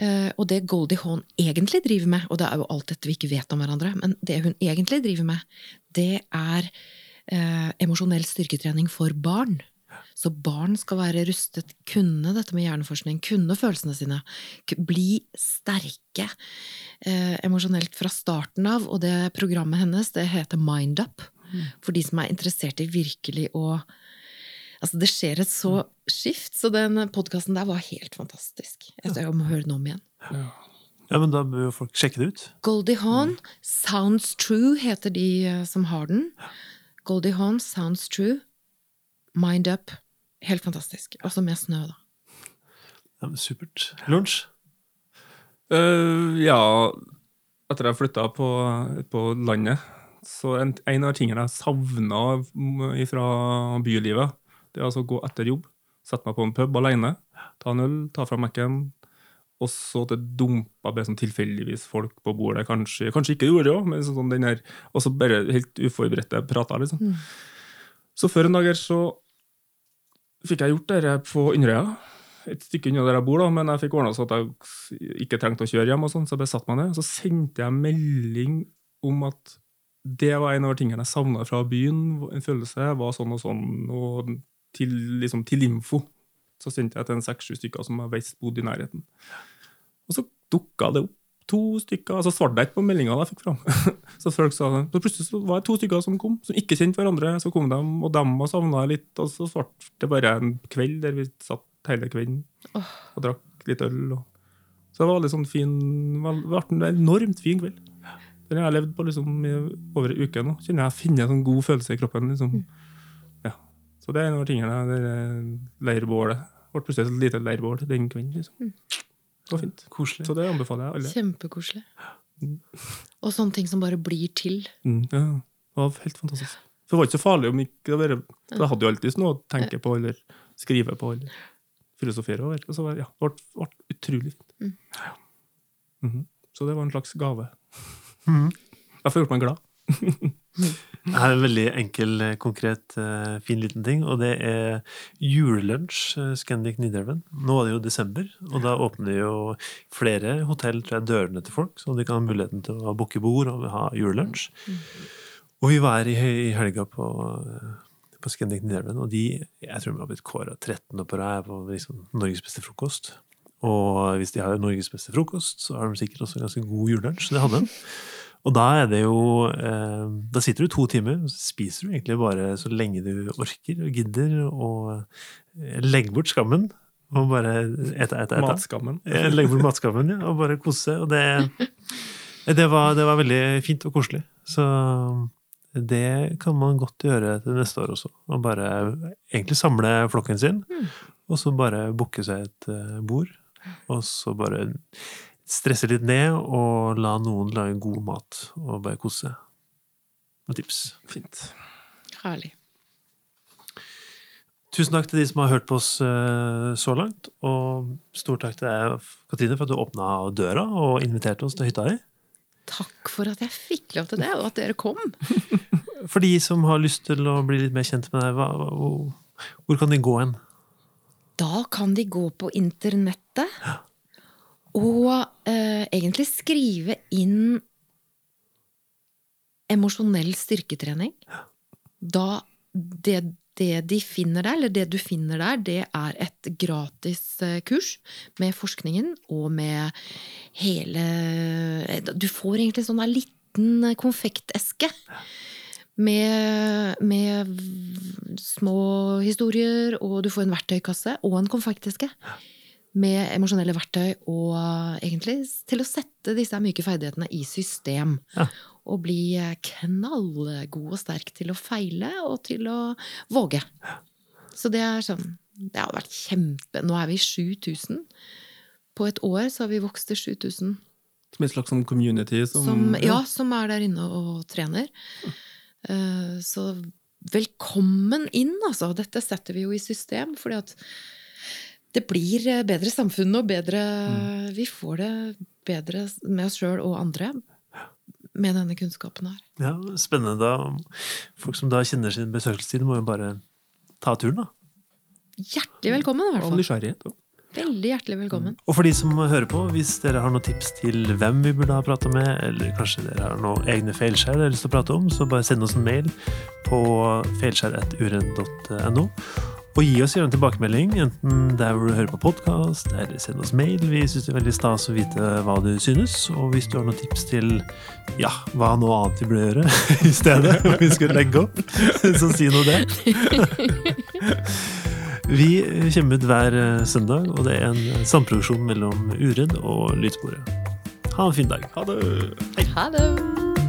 [SPEAKER 3] Eh, og det Goldie Hawn egentlig driver med, og det er jo alt dette vi ikke vet om hverandre, men det hun egentlig driver med, det er eh, emosjonell styrketrening for barn. Så barn skal være rustet, kunne dette med hjerneforskning, kunne følelsene sine, bli sterke eh, emosjonelt fra starten av. Og det programmet hennes det heter Mind Up, for de som er interessert i virkelig å Altså, det skjer et så skift, så den podkasten der var helt fantastisk. Jeg, må høre den om igjen.
[SPEAKER 1] Ja, men da bør jo folk sjekke det ut.
[SPEAKER 3] Goldie Hawn, Sounds True heter de eh, som har den. Goldie Hawn, Sounds True, Mind Up. Helt fantastisk. Også med snø, da.
[SPEAKER 1] Ja, men supert. Lunsj?
[SPEAKER 2] Uh, ja, etter jeg flytta på, på landet, så en, en av tingene jeg savna fra bylivet, det er altså å gå etter jobb, sette meg på en pub alene, ta en øl, ta fram Mac-en, og så det dumpa bare sånn tilfeldigvis folk på bordet. Kanskje, kanskje ikke gjorde det òg, men sånn den her, og så bare helt uforberedte prata, liksom. Så før en dag her så fikk jeg gjort det på Inderøya et stykke unna der jeg bor, da, men jeg fikk ordna så at jeg ikke trengte å kjøre hjem. og sånn, Så jeg bare satte meg ned, så sendte jeg melding om at det var en av tingene jeg savna fra byen. En følelse var sånn og sånn, og til, liksom, til info. Så sendte jeg til en seks-sju stykker som jeg visste bodde i nærheten. Og så dukka det opp to stykker, altså svarte jeg ikke på meldinga jeg fikk fram. så folk sa. Så plutselig så var det to stykker som kom, som ikke kjente hverandre. Så kom de, og dem og savna jeg litt, og så svarte det bare en kveld der vi satt hele kvelden og drakk litt øl. Og. Så det var veldig sånn fin Det ble en enormt fin kveld. Den har jeg levd på liksom i over en uke nå. Kjenner jeg finner en sånn god følelse i kroppen. liksom. Ja. Så det er en av tingene. Det er leirbålet. Ble plutselig et lite leirbål den kvelden. liksom. Det var fint.
[SPEAKER 1] Koselig.
[SPEAKER 2] Så det anbefaler jeg alle.
[SPEAKER 3] Kjempekoselig. Og sånne ting som bare blir til.
[SPEAKER 2] Mm, ja, det var helt fantastisk. For det var ikke så farlig om ikke det var, for Jeg hadde jo alltid noe å tenke på eller skrive på eller filosofere over. Og så var, ja, det ble, ble utrolig fint. Ja. -hmm. Så det var en slags gave. Jeg får gjort meg glad.
[SPEAKER 1] Det er en veldig enkel, eh, konkret, eh, fin liten ting, og det er julelunsj eh, Scandic Nidelven. Nå er det jo desember, og da åpner jo flere hotell tror jeg, dørene til folk, så de kan ha muligheten til å booke bord og ha julelunsj. Og vi var i, i helga på, på Scandic Nidelven, og de jeg tror de har blitt kåra 13 år på rad på liksom, Norges beste frokost. Og hvis de har Norges beste frokost, så har de sikkert også ganske god julelunsj. Det hadde de. Og da er det jo eh, Da sitter du to timer, og så spiser du egentlig bare så lenge du orker og gidder, og eh, legger bort skammen. Og bare ete, ete, ete.
[SPEAKER 2] Matskammen.
[SPEAKER 1] Eh, Legge bort matskammen, ja, og bare kose seg. Og det, det, var, det var veldig fint og koselig. Så det kan man godt gjøre til neste år også. Og bare egentlig samle flokken sin, og så bare booke seg et eh, bord. Og så bare stresse litt ned og la noen lage god mat og bare kose seg. Og tips.
[SPEAKER 2] Fint.
[SPEAKER 3] Herlig.
[SPEAKER 1] Tusen takk til de som har hørt på oss eh, så langt. Og stor takk til deg, Katrine, for at du åpna døra og inviterte oss til hytta di.
[SPEAKER 3] Takk for at jeg fikk lov til det, og at dere kom.
[SPEAKER 1] For de som har lyst til å bli litt mer kjent med deg, hva, hva, hvor, hvor kan de gå hen?
[SPEAKER 3] Da kan de gå på internettet og eh, egentlig skrive inn emosjonell styrketrening. Da det, det de finner der, eller det du finner der, det er et gratis eh, kurs med forskningen og med hele Du får egentlig sånn der liten konfekteske. Med, med små historier, og du får en verktøykasse og en konfekteske. Med emosjonelle verktøy og egentlig til å sette disse myke ferdighetene i system.
[SPEAKER 1] Ja.
[SPEAKER 3] Og bli knallgod og sterk til å feile og til å våge. Så det er sånn Det har vært kjempe Nå er vi 7000. På et år så har vi vokst til 7000
[SPEAKER 2] Som et slags sånn community som,
[SPEAKER 3] som, ja, som er der inne og trener. Eh, Så velkommen inn, altså. Dette setter vi jo i system, fordi at det blir eh, bedre samfunn og bedre Vi får det bedre med oss sjøl og andre. med denne kunnskapen her.
[SPEAKER 1] Ja, Spennende. da. Folk som da kjenner sin besøkelsestid, må jo bare ta turen, da.
[SPEAKER 3] Hjertelig velkommen, i hvert fall.
[SPEAKER 2] Og nysgjerrighet. ja.
[SPEAKER 3] Veldig hjertelig velkommen.
[SPEAKER 1] Og for de som hører på, hvis dere har noen tips til hvem vi burde ha prata med, eller kanskje dere har noen egne feilskjær dere har lyst til å prate om, så bare send oss en mail på feilskjær.uredd.no. Og gi oss gjerne en tilbakemelding, enten der hvor du hører på podkast, eller send oss mail. Vi syns det er veldig stas å vite hva du synes. Og hvis du har noen tips til ja, hva noe annet vi burde gjøre i stedet, om vi skulle legge opp, så si nå det. Vi kommer ut hver eh, søndag, og det er en samproduksjon mellom Uredd og Lydsporet. Ha en fin dag.
[SPEAKER 2] Ha det!
[SPEAKER 3] Ha det!